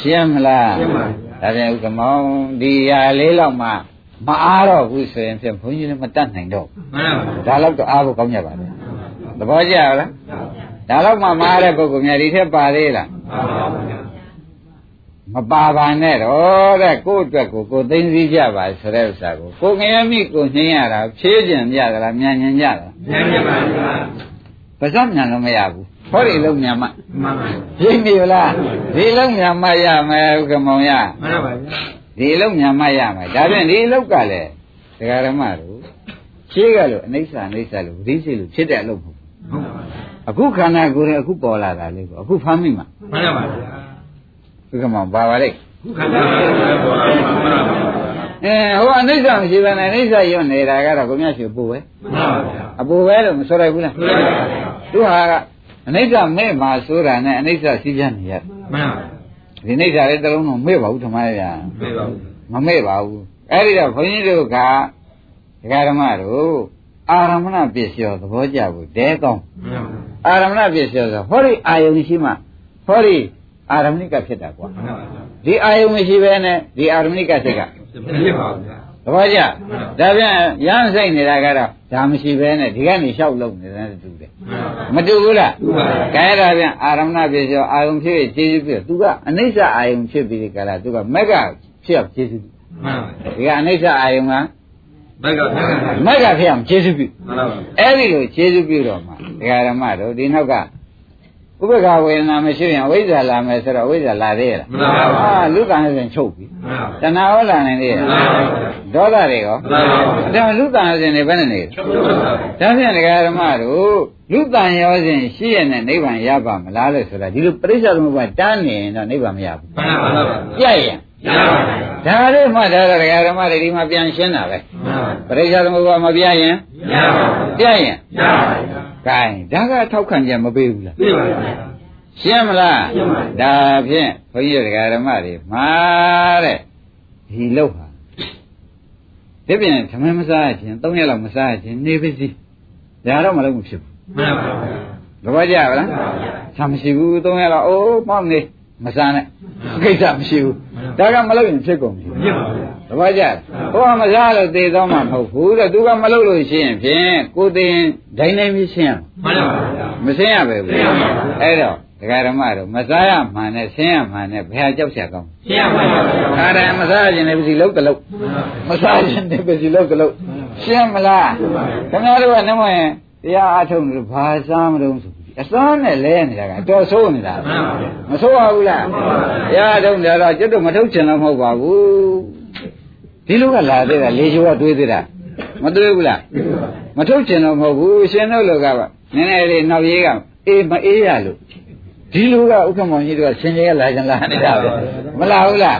S2: ရှင်းမလား
S3: ရှင်းပါပြီ
S2: ဒါပြန်ဥက္ကမောင်ဒီဟာလေးလောက်မှမအားတော့ဘူးဆိုရင်ဖြင့်ဘုန်းကြီးလည်းမတတ်နိုင်တော့
S3: မှန်ပါ
S2: ဘူးဒါလောက်တော့အားဖို့ကောင်းကြပါလေ သဘောကျလားဒါလောက်မှမအားတဲ့ပုဂ္ဂိုလ်များဒီထက်ပါသေးလား
S3: မှန်ပါဗျာ
S2: မပါပါနဲ့တော့တဲ့ကိုယ့်အတွက်ကိုကိုယ်သိသိကြပါဆိုတဲ့ဥစ္စာကိုကိုငယ်မိကိုနှင်းရတာဖြေးကျင်ကြသလားမြန်ညင်ကြသလား
S3: ဉာဏ်ရပါဗျာ
S2: ပါဇက်မြန်လို့မရဘူးဟောဒီလုံးမြန်မှ
S3: မှန်ပါ
S2: ရိပ်ပြီလားဒီလုံးမြန်မှရမယ်ဥက္ကမောင်ရ
S3: မှန်ပါဗျာ
S2: ဒီလုံးမြန်မှရမယ်ဒါဖြင့်ဒီလောက်ကလည်းဒကာရမတို့ရှင်းကလို့အနိစ္စအနိစ္စလို့ဝိသိစိတ်လို့ဖြစ်တဲ့အလုပ်မဟုတ်ဘူး
S3: ဟုတ်ပါ
S2: အခုခန္ဓာကိုယ်နဲ့အခုပေါ်လာတာလေးကိုအခုဖမ်းမိမှာ
S3: မှန်ပါဗျာ
S2: ဥက္ကမောင်ပါပါလိမ့်
S3: ခုခန္ဓာကိုယ်ပေါ်လာမှန်ပါဗျာ
S2: အဲဟိုအနိစ္စမရှိဘဲနဲ့အနိစ္စရွတ်နေတာကတော့ကိုမြတ်ရှိပူပဲ
S3: မှန်ပါဗျာ
S2: အပူပဲလို့မဆိုလိုက်ဘူးလား
S3: မှန်ပါဗျာ
S2: သူဟာကအနိစ္စမဲ့မှာဆိုတာနဲ့အနိစ္စစီးပြနေရ
S3: မှန်ပါ
S2: ဒီအနိစ္စလေးတစ်လုံးတော့မဲ့ပါဘူးဓမ္မရ
S3: မေးပါဦး
S2: မမဲ့ပါဘူးအဲ့ဒီတော့ဘုန်းကြီးတို့ကဒကာဓမ္မတို့ အာရမဏပစ္စယောသဘောကျဘူးတဲကောင်း
S3: မှန်ပါ
S2: အာရမဏပစ္စယောဆိုဟောဒီအာယုန်ရှိမှဟောဒီအာရမဏိကဖြစ်တာကွာ
S3: မှန်ပါဗျာ
S2: ဒီအာယုန်မရှိဘဲနဲ့ဒီအာရမဏိကစိတ်က
S3: ဖြစ်ပါဗျာ
S2: သဘောကျဒါပြန်ရမ်းစိတ်နေတာကတော့ဒါမရှိဘဲနဲ့ဒီကနေလျှောက်လုံနေတဲ့တူတယ်မတူဘူးလား
S3: တူပါဘူး
S2: ကဲဒါပြန်အာရမဏဖြစ်ရောအာယုံဖြစ်ခြေစွဖြစ်သူကအနိစ္စအာယုံဖြစ်ပြီးဒီကလာသူကမက်ကဖြစ်အောင်ခြေစွပြု
S3: မှန်ပါ
S2: ဒီကအနိစ္စအာယုံက
S3: ဘက်ကဘက်က
S2: မက်ကဖြစ်အောင်ခြေစွပြု
S3: မှန်ပါဗျာ
S2: အဲ့ဒီလိုခြေစွပြုတော့မှဒကာရမတို့ဒီနောက်ကဥပ္ပခဝေဒနာမရှိရင်အဝိဇ္ဇာလာမယ်ဆိုတော့အဝိဇ္ဇာလာသေးရဲ့လား
S3: မှန်ပါဗျာ
S2: အာလူကံစဉ်ချုပ်ပြီ
S3: မှန်ပါ
S2: တဏှာဟောလာနိုင်သေးရဲ့
S3: မှန်ပါဗျာ
S2: ဒေါသတွေရော
S3: မှန်ပါဗျာ
S2: ဒါလူကံစဉ်တွေဘယ်နဲ့နေလဲ
S3: ချုပ်ပါဗျာ
S2: ဒါဖြင့်ဒကာဓမ္မတို့လူတန်ရောစဉ်ရှိရတဲ့နိဗ္ဗာန်ရပါမလားလို့ဆိုတာဒီလိုပရိစ္ဆေသမုပ္ပါတန်းနေရင်တော့နိဗ္ဗာန်မရဘူး
S3: မှန်ပါဗျာ
S2: ပြည့်ရင်
S3: ရပါဗျာ
S2: ဒါလေးမှဒါတော့ဒကာဓမ္မတွေဒီမှာပြန်ရှင်းတာပဲ
S3: မှန်ပါ
S2: ပရိစ္ဆေသမုပ္ပါမပြရင်
S3: ရပါ
S2: ပြည့်ရင်
S3: ရပါဗျာ
S2: ကဲဒါကထောက်ခံချက်မပေးဘူးလား
S3: သိပါဗျာ
S2: ရှင်းမလား
S3: ရှင်းပါပြီ
S2: ဒါဖြင့်ဘုန်းကြီးတို့ဒကာဓမ္မတွေမှာတဲ့ဒီလောက်ဟာဒီပြင်သမင်းမစားခြင်း၃ရက်လောက်မစားခြင်းနေပါစီဒါတော့မလုပ်မဖြစ်ဘူး
S3: မှန်ပါဗျာ
S2: သဘောကျပါလားဆာမရှိဘူးသုံးရတော့အိုးမောင်းနေမစားနဲ့ကိစ္စမရှိဘူး ဒါကမလုပ်ရင်ဖြစ်ကုန်ပြီ
S3: ဖြစ်ပါဗျာ
S2: သဘောကျဟိုကမစားလို့သေတော့မှမဟုတ်ဘူးတဲ့သူကမလုပ်လို့ရှိရင်ဖြင့်ကိုယ်တင်ဒိုင်းတိုင်းပြီးရှင်းရ
S3: မှန်ပါဗျာ
S2: မရှင်းရပဲဘူးအဲ့တော့ဒကာဓမ္မတို့မစားရမှန်နဲ့ရှင်းရမှန်နဲ့ဘယ်ဟာကြောက်ရကောင်း
S3: ရှင်းပါဗျာ
S2: အားတယ်မစားခြင်းလည်းပစီလုံးတလုံးမစားခြင်းလည်းပစီလုံးတလုံးရှင်းမလားခင်ဗျားတို့ကနှမရင်တရားအားထုတ်နေလို့ဘာစားမလို့ဆိုပြီး အစားနဲ့လဲနေတာကအတော်ဆိုးနေတာ
S3: မှန်ပါဗျာ
S2: မဆိုးပါဘူးလားတရားအားထုတ်နေတော့ကျွတ်တော့မထုတ်ချင်တော့မဟုတ်ပါဘူးဒီလိုကလာသေးတာလေချိုးကတွေးသေးတာမတွေးဘူးလားမထုတ်ချင်တော့မဟုတ်ဘူးရှင်တို့လောကကနည်းနည်းလေးနောက်ရေးကအေးမအေးရလို့ ဒီလူကဥက္ကမောင်ကြီးတို့ကရှင်ကြီးကလာကြလာနေတာပဲမလာဘူးလား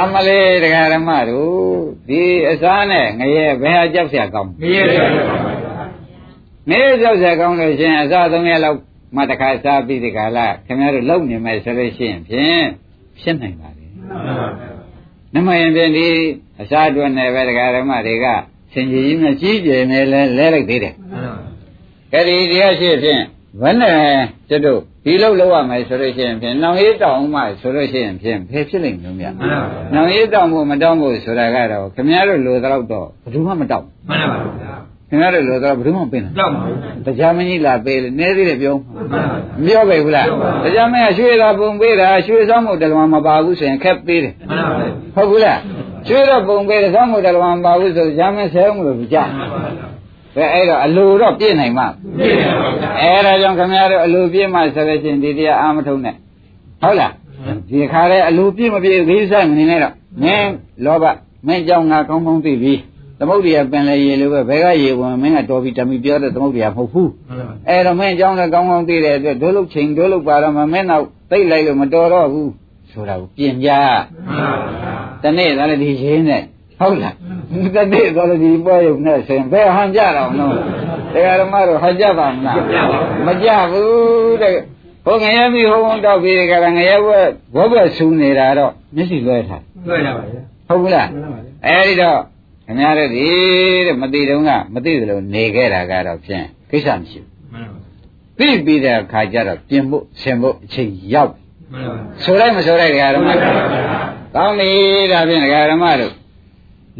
S2: အမလေးတရားဓမ္မတို့ဒီအစားနဲ့ငရဲဘယ်ဟာကြောက်เสียကောင်း
S3: ငရဲတ
S2: နေရောက်ဆက်ကောင်းလို့ရှင်အစသုံးရက်လောက်မှတခါစားပြီးဒီကလာခင်ဗျားတို့လုံနေမယ်ဆိုလို့ရှိရင်ဖြင့်ဖြစ်နိုင်ပါလေနမယံဖြင့်ဒီအစအတွက်နဲ့ပဲတရားဓမ္မတွေကစင်ကြီးကြီးနဲ့ကြီးကျယ်နေလဲလဲလိုက်သေးတယ်အဲ့ဒီတရားရှိဖြင့်ဘယ်နဲ့ကျွတ်တို့ဒီလောက်လောက်ရမယ်ဆိုလို့ရှိရင်ဖြင့်နောင်ရေးတောင်းမှဆိုလို့ရှိရင်ဖြင့်ဖယ်ဖြစ်နိုင်လို့မြတ်နောင်ရေးတောင်းဖို့မတောင်းဖို့ဆိုတာကတော့ခင်ဗျားတို့လိုတော့တော့ဘယ်သူမှမတောင်း
S3: မှန်ပါပါ
S2: ခင်ဗျားတို့လိုတော့ဘယ်သူမှမပင်ဘူး
S3: ကြောက်ပါဘူး
S2: တရားမကြီးလာပေးလေနည်းသေးတယ်ပြော
S3: မှန်ပါ
S2: မပြောပဲဘူးလားတရားမင်းကရွှေသာပုံပေးတာရွှေဆောင်မှုတလဝမပါဘူးဆိုရင်ခက်ပေးတယ်
S3: မှန်ပါဗျာ
S2: ဟုတ်ဘူးလားရွှေတော့ပုံပေးတယ်ဆောင်မှုတလဝမပါဘူးဆိုတရားမင်းဆဲမှုလို့ကြားဘယ်အဲ့တော့အလိုတော့ပြည့်နိုင်မှာ
S3: ပြည့်တယ်ပါဗျာ
S2: အဲ့ဒါကြောင့်ခင်ဗျားတို့အလိုပြည့်မှဆိုလို့ချင်းဒီတရားအာမထုံနဲ့ဟုတ်လားဒီခါလဲအလိုပြည့်မပြည့်ခီးဆိုင်မနေနဲ့တော့မင်းလောဘမင်းကြောင့်ငါကောင်းကောင်းသိပြီ သမုဒ္ဒရာပင်လေရေလိုပဲဘယ်ကရေဝင်မင်းကတော်ပြီတမီပြောတဲ့သမုဒ္ဒရာမဟုတ်ဘူး
S3: မှန်ပါ
S2: အဲ့တော့မင်းအကြောင်းလည်းကောင်းကောင်းသိတဲ့အတွက်ဒိုးလုတ်ချိန်ဒိုးလုတ်ပါတော့မှမင်းတော့သိမ့်လိုက်လို့မတော်တော့ဘူးဆိုတာကိုပြင်ကြ
S3: မှန်ပါဗျာ
S2: တနေ့သားလည်းဒီရင်းနဲ့ဟုတ်လားတနေ့တော့လည်းဒီပွဲရုံနဲ့ဆိုရင်ဘယ်ဟန်ကြတော့နော်တရားဓမ္မတို့ဟန်ကြပါမလားမကြဘူးတဲ့ဟိုငရဲမိဟိုုံတောက်ပြီးကြတာငရဲဘွဲဘောဘွဲဆူနေတာတော့မျက်စိလွှဲထား
S3: တွေ့ရပါဗျာ
S2: ဟုတ်ဘူးလား
S3: မှန်ပါဗျာ
S2: အဲ့ဒီတော့ ခင်ဗျားတို့ဒီတဲ့မသိတော့ကမသိသလိုနေခဲ့တာကတော့ဖြင့်ကိစ္စမရှိဘူး
S3: မှန်ပါ
S2: သိပြီးတဲ့အခါကျတော့ပြင်ဖို့ဆင်ဖို့အချိန်ရောက်ပြီ
S3: မှန်ပါ
S2: ဆိုလိုက်မဆိုလိုက်ဒကာဓမ္မတို့ကောင်းပြီဒါဖြင့်ဒကာဓမ္မတို့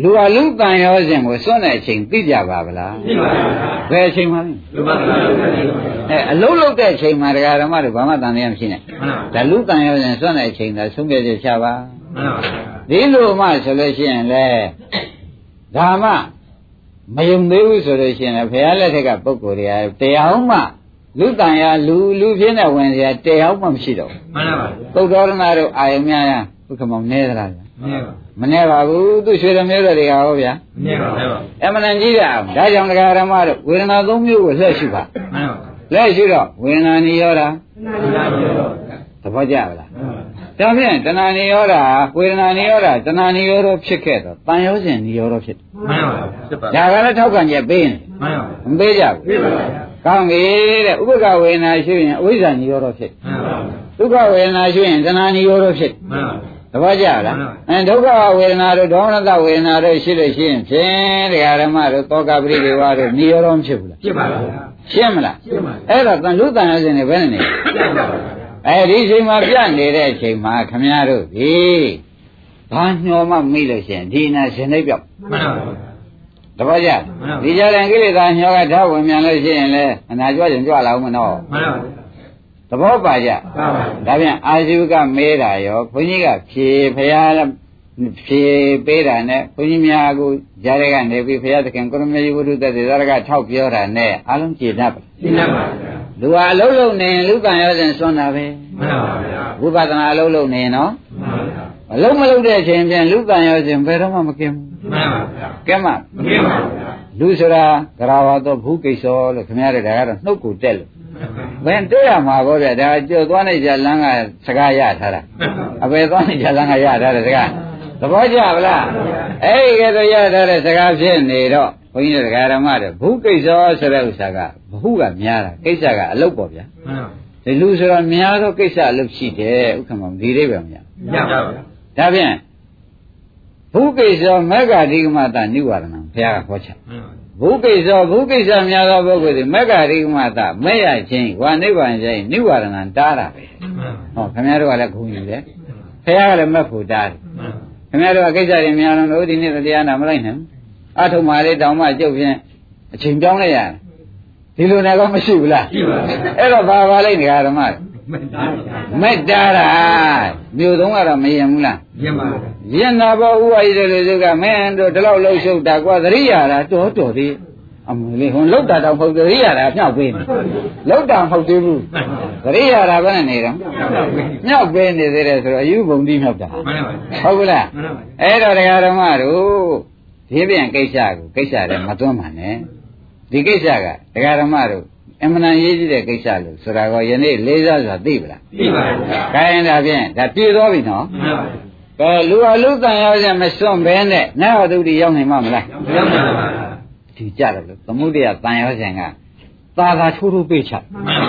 S2: လူဟာလူတန်ရောစဉ်ကိုစွန့်တဲ့အချိန်သိကြပါဗလား
S3: ပြည့်ပါဗျာ
S2: ဘယ်အချိန်မှလဲ
S3: လူပါသာလို့ပြည့်ပါဗျာ
S2: အဲအလုံးလုံးတဲ့အချိန်မှာဒကာဓမ္မတို့ဘာမှတန်တရားမရှိနဲ့
S3: မှန်ပါ
S2: ဒါလူတန်ရောစဉ်စွန့်တဲ့အချိန်သာဆုံးဖြတ်ချက်ချပါ
S3: မှန်ပါဗျာ
S2: ဒီလိုမှဆိုလို့ရှိရင်လေ ဒါမှမယုံသေးဘူးဆိုလို့ရှိရင်လည်းဘုရားလက်ထက်ကပုဂ္ဂိုလ်တွေကတရားမှလူတန်ရလူလူပြင်းတဲ့ဝင်စရာတရားမှမရှိတော့ဘူး
S3: မှန်ပါဗျာ
S2: သုတ်တော်ရဏတို့အာယုံများရဥက္ကမောင်နေသလားဗျာ
S3: မြဲပါ
S2: မနေပါဘူးသူရွှေရမျိုးတွေကဟောဗျာ
S3: မြဲပါဗျာ
S2: အမှန်တန်ကြီးတယ်အောင်ဒါကြောင့်တရားဓမ္မတို့ဝေဒနာသုံးမျိုးကိုလက်ရှိပါ
S3: မှန်ပါ
S2: လက်ရှိတော့ဝေဒနာနိရောဓ
S3: မှန်ပါဗျာ
S2: သဘောကျပါလား ဒါဖြင့်တဏှာနိရောဓဝေဒနာနိရောဓတဏှာနိရောဓဖြစ်ခဲ့တော့တန်ရောစဉ်နိရောဓဖြစ်တယ်
S3: မှန်ပါဖြစ်ပါ
S2: ဒါကလည်းထောက်ခံချက်ပေးနေ
S3: မှန်ပါ
S2: မပေးကြဘူး
S3: ပြည့်ပါဗျာ
S2: ကောင်းပြီတဲ့ဥပ္ပကဝေဒနာရှိရင်အဝိဇ္ဇာနိရောဓဖြစ်
S3: မှန်ပါ
S2: ဒုက္ခဝေဒနာရှိရင်တဏှာနိရောဓဖြစ်
S3: မှန်ပါ
S2: သဘောကျလားအဲဒုက္ခဝေဒနာတို့ဒေါမနတဝေဒနာတို့ရှိလို့ရှိရင်ဖြင့်တရားဓမ္မတို့သောကပရိဒေဝတို့နိရောဓမဖြစ်ဘူးလား
S3: ပြည့်ပါဗျာ
S2: ရှင်းမလား
S3: ပြည့်ပါ
S2: အဲ့တော့တန်လူတန်ရစဉ်တွေဘယ်နဲ့နေ
S3: ပြည့်ပါဗျာ
S2: အဲဒီအချိန်မှာပြနေတဲ့အချိန်မှာခမည်းတော်ဒီဘာညှော်မှမိလို့ရှိရင်ဒီနာရှင်နေပြောက်
S3: မှန်ပါဗျာ
S2: တပည့်ကြဒီကြတဲ့ကိလေသာညှော်ကဓာတ်ဝင်မြန်လို့ရှိရင်လေအနာကြွရင်ကြွလာဦးမနော်
S3: မှန်ပါဗျာ
S2: သဘောပါကြ
S3: ပါပါ
S2: ဒါပြန်အာဇီဝကမေးတာရောဘုန်းကြီးကဖြေဖရာဖြေပေးတာနဲ့ဘုန်းကြီးများအခုကြားရကနေပြီးဖရာသခင်ကိုရမေယဝုဒ္ဓသက်သေသရကထောက်ပြောတာနဲ့အလုံးကျေနပ်ပါ
S3: သိနေပါဗျာ
S2: လူဟာအလုံးလုံးနေလူကံရောစဉ်စွန့်တာပဲ
S3: မှန်ပါဗျာ
S2: ဝိပဿနာအလုံးလုံးနေနော်
S3: မှန်ပါဗျာ
S2: အလုံးမလုံးတဲ့အချိန်ပြန်လူကံရောစဉ်ဘယ်တော့မှမကင်ဘူး
S3: မှန်ပါဗျာ
S2: ကဲမှ
S3: မကင်းပါဗျာ
S2: လူဆိုတာဂရဝါတော့ဘူးကိစ္စလို့ခင်ဗျားတို့ဒါကတော့နှုတ်ကိုတက်လို့ဘယ်တွေ့ရမှာပေါ့ဗျာဒါကြော်သွားနေကြလမ်းကစကားရထားတာအပေသွားနေကြလမ်းကရထားတဲ့စကားသဘောကျပါလားအဲ့ဒီကဲတော့ရထားတဲ့စကားဖြစ်နေတော့ ဘုန်းကြီးတို့ဒကာဓမ္မတို့ဘူးကိစ္စဆိုတဲ့ဥစ္စာကဘဟုကများတာကိစ္စကအလုတ်ပေါ့ဗျာ
S3: မှန်ပါ
S2: ဒီလူဆိုတော့များသောကိစ္စအလုပ်ရှိတယ်ဥက္ကမဒီလေးပဲမရ
S3: ရပါဗျာ
S2: ဒါဖြင့်ဘုကိစ္စမဂ္ဂတိကမတနိဝရဏဘုရားကဟောချ
S3: မှန်ပါ
S2: ဘုကိစ္စဘုကိစ္စများသောပုဂ္ဂိုလ်သည်မဂ္ဂတိကမတမဲ့ရခြင်းဝါနိဗ္ဗာန်ခြင်းနိဝရဏတားတာပဲ
S3: မှန်
S2: ဟောခင်ဗျားတို့ကလည်းဂုဏ်ယူတယ်ဘုရားကလည်းမက်ဖို့တားတယ်
S3: ပါ
S2: ခင်ဗျားတို့ကကိစ္စတွေများလို့ဒီနေ့တရားနာမလိုက်နဲ့ အထုံမာလေးတောင်မှကြုတ်ဖြင့်အချိန်ပြောင်းလိုက်ရတယ်ဒီလိုနဲ့တော့မရှိဘူးလား
S3: ရှိပါဗျာ
S2: အဲ့တော့ဘာပါလိုက်နေကြဓမ္မတွေ
S3: မတတ်ဗျာ
S2: မက်တားတာမြို့သုံးကတော့မရင်ဘူးလား
S3: ရပါဗျာ
S2: ရင်နာဘောဥဝါရီတို့လူကမင်းတို့ဒီလောက်လှုပ်ရှုပ်တာကွာသတိရတာတော်တော်သေးအမလေးဟွန်းလောက်တာတော့မဟုတ်သတိရတာမြောက်ပေးနေလောက်တာမဟုတ်သေးဘူးသတိရတာဘယ်နဲ့နေတော့မြောက်ပေးနေသေးတယ်ဆိုတော့အယူဘုံတိမြောက်တာ
S3: မှန်ပါ
S2: ဟုတ်ဘူးလား
S3: မှန်ပါ
S2: အဲ့တော့တရားဓမ္မတို့ ဒီပြန်ကိစ္စကိုကိစ္စလည်းမသွန်းပါနဲ့ဒီကိစ္စကတရားဓမ္မတို့အမှန်တန်ရေးကြည့်တဲ့ကိစ္စလို့ဆိုတာကယနေ့လေးစားစွာသိပလား
S3: သိပါဗျာ။
S2: ခိုင်းဒါဖြင့်ဒါပြည့်သွားပြီနော်
S3: မှန်ပါဗျာ။
S2: ကဲလူအလူတန်ရောက်ရင်မစွန့်ဘဲနဲ့နတ်ဟောတုတိရောက်နိုင်မှာမလား
S3: ရောက်ပါပါဗျာ။
S2: ဒီကြတယ်လို့သမုဒိယတန်ရောက်ခြင်းကသာသာထိုးထိုးပေးချ
S3: မှန်ပါဗျာ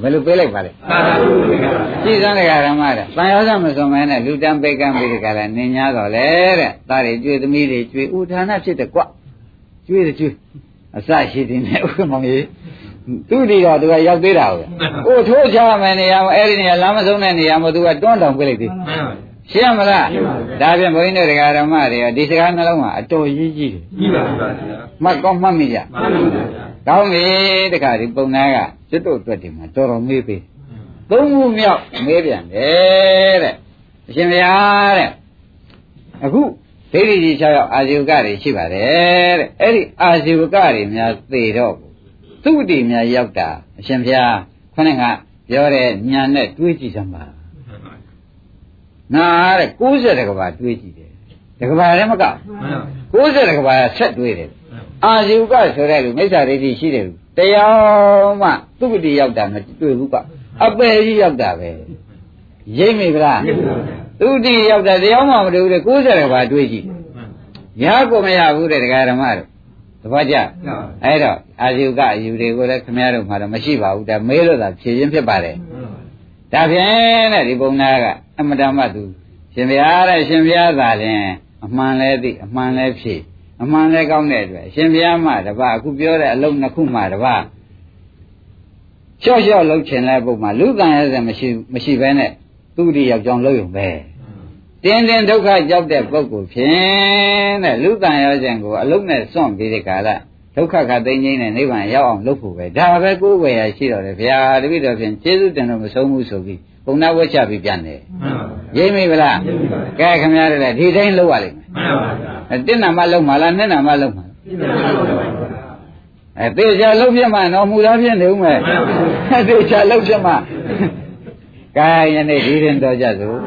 S2: ဘယ်လိုပေးလိုက်ပါလဲ
S3: သာသာလို့ပြောတာ။
S2: ကြည်စမ်းတရားဓမ္မတဲ့တန်ရောက်ခြင်းမစွန့်ဘဲနဲ့လူတန်းပိတ်ကမ်းပြီးဒီကရနင်း냐တော့လေတဲ့။သားတွေကျွေးသမီးတွေကျွေးဥထာဏဖြစ်တဲ့ကွ။ကျွေးတယ်ကျွေးအစရှိတယ်နဲ့ဥက္ကမောင်ကြီးသူတိတော့သူကရောက်သေးတာဟုတ်။ကိုထိုးချမယ်နေရာမှာအဲ့ဒီနေရာလမ်းမဆုံးတဲ့နေရာမှာသူကတွန်းတောင်ပြလိုက်သေး
S3: မှန်ပါဗျာ
S2: ရှင်းမလားဒါဖြင့်ဘုန်းကြီးတို့တရားဓမ္မတွေကဒီစကားနှလုံးကအတော်ကြီးကြီးတယ်
S3: ကြီးပါဗျာ
S2: မှတ်ကောင်းမှတ်မိကြ
S3: မှန်ပါဗျာ
S2: ကောင်းပြီတခါဒီပုံနာကကျွတ်တို့အတွက်ဒီမှာတော်တော်မေးပေးသုံးခုမြောက်မေးပြန်တယ်တဲ့အရှင်ဘုရားတဲ့အခုဒိဋ္ဌိကြီး6ယောက်အာဇီဝကတွေရှိပါတယ်တဲ့အဲ့ဒီအာဇီဝကတွေများသေတော့သူတိများရောက်တာအရှင်ဘုရားခொနဲ့ကပြောတဲ့ညာနဲ့တွေးကြည့်စမ်းပါနာတဲ့60တကဘာတွေးကြည့်တယ်တကဘာလည်းမက
S3: မှန်ပါ
S2: 60တကဘာဆက်တွေးတယ် အာဇီဝကဆိုတဲ့လူမိစ္ဆာဒိဋ္ဌိရှိတယ်လူတရားမှသူတိရောက်တာမတွေ့ဘူးကအပယ်ကြီးရောက်တာပဲရိပ်မိဗလားသူတိရောက်တာတရားမှမတွေ့ဘူးတဲ့60တကဘာတွေးကြည့်တယ်ရကိုမရဘူးတဲ့တရားဓမ္မတို့သဘောကျအဲ့တော့အာဇီဝကအယူတွေကိုလည်းခင်ဗျားတို့မှတော့မရှိပါဘူးဒါမေးလို့သာဖြေခြင်းဖြစ်ပါတယ်ဒါဖြင့်တဲ့ဒီပုံနာကအမတမသူရှင်ဘုရားတဲ့ရှင်ဘုရားသာလျင်အမှန်လဲသိအမှန်လဲဖြေ အမှန်လဲကောင်းတဲ့အတွက်ရှင်ဘုရားမှတပါအခုပြောတဲ့အလုံးနှစ်ခုမှတပါလျှော့လျှော့လှုပ်ချင်တဲ့ပုံမှာလူကံရစမရှိမရှိဘဲနဲ့သူတိယောက်ျောင်းလှုပ်ရုံပဲတင်းတင်းဒုက္ခကြောက်တဲ့ပုဂ္ဂိုလ်ဖြင့်တဲ့လူကံရစကိုအလုံးနဲ့စွန့်ပြီးတဲ့ကာလဒုက္ခခသိင်းငိမ့်တဲ့နိဗ္ဗာန်ရောက်အောင်လုပ်ဖို့ပဲဒါပဲကိုယ်ဝယ်ရရှိတော်တယ်ဗျာတပည့်တော်ဖြင့်ကျေးဇူးတင်လို့မဆုံးဘူးဆိုပြီးပုံနာဝတ်ချပြီးပြန်တယ်
S3: မှန်ပါဗျာ
S2: ရိပ်မိဗလားကဲခင်ဗျားတို့လည်းဒီတိုင်းလုပ်ရလိမ့်မယ်
S3: မှန်ပါဗျာ
S2: အဲတစ်နာမလုံးမလားနှစ်နာမလုံးမလား
S3: သိပါပါဗျာ
S2: အဲသေချာလုံးပြမှတော့မူသားဖြစ်နေဦးမယ်အဲသေချာလုံးပြမှကဲယနေ့ဒီရင်တော်ကြစို့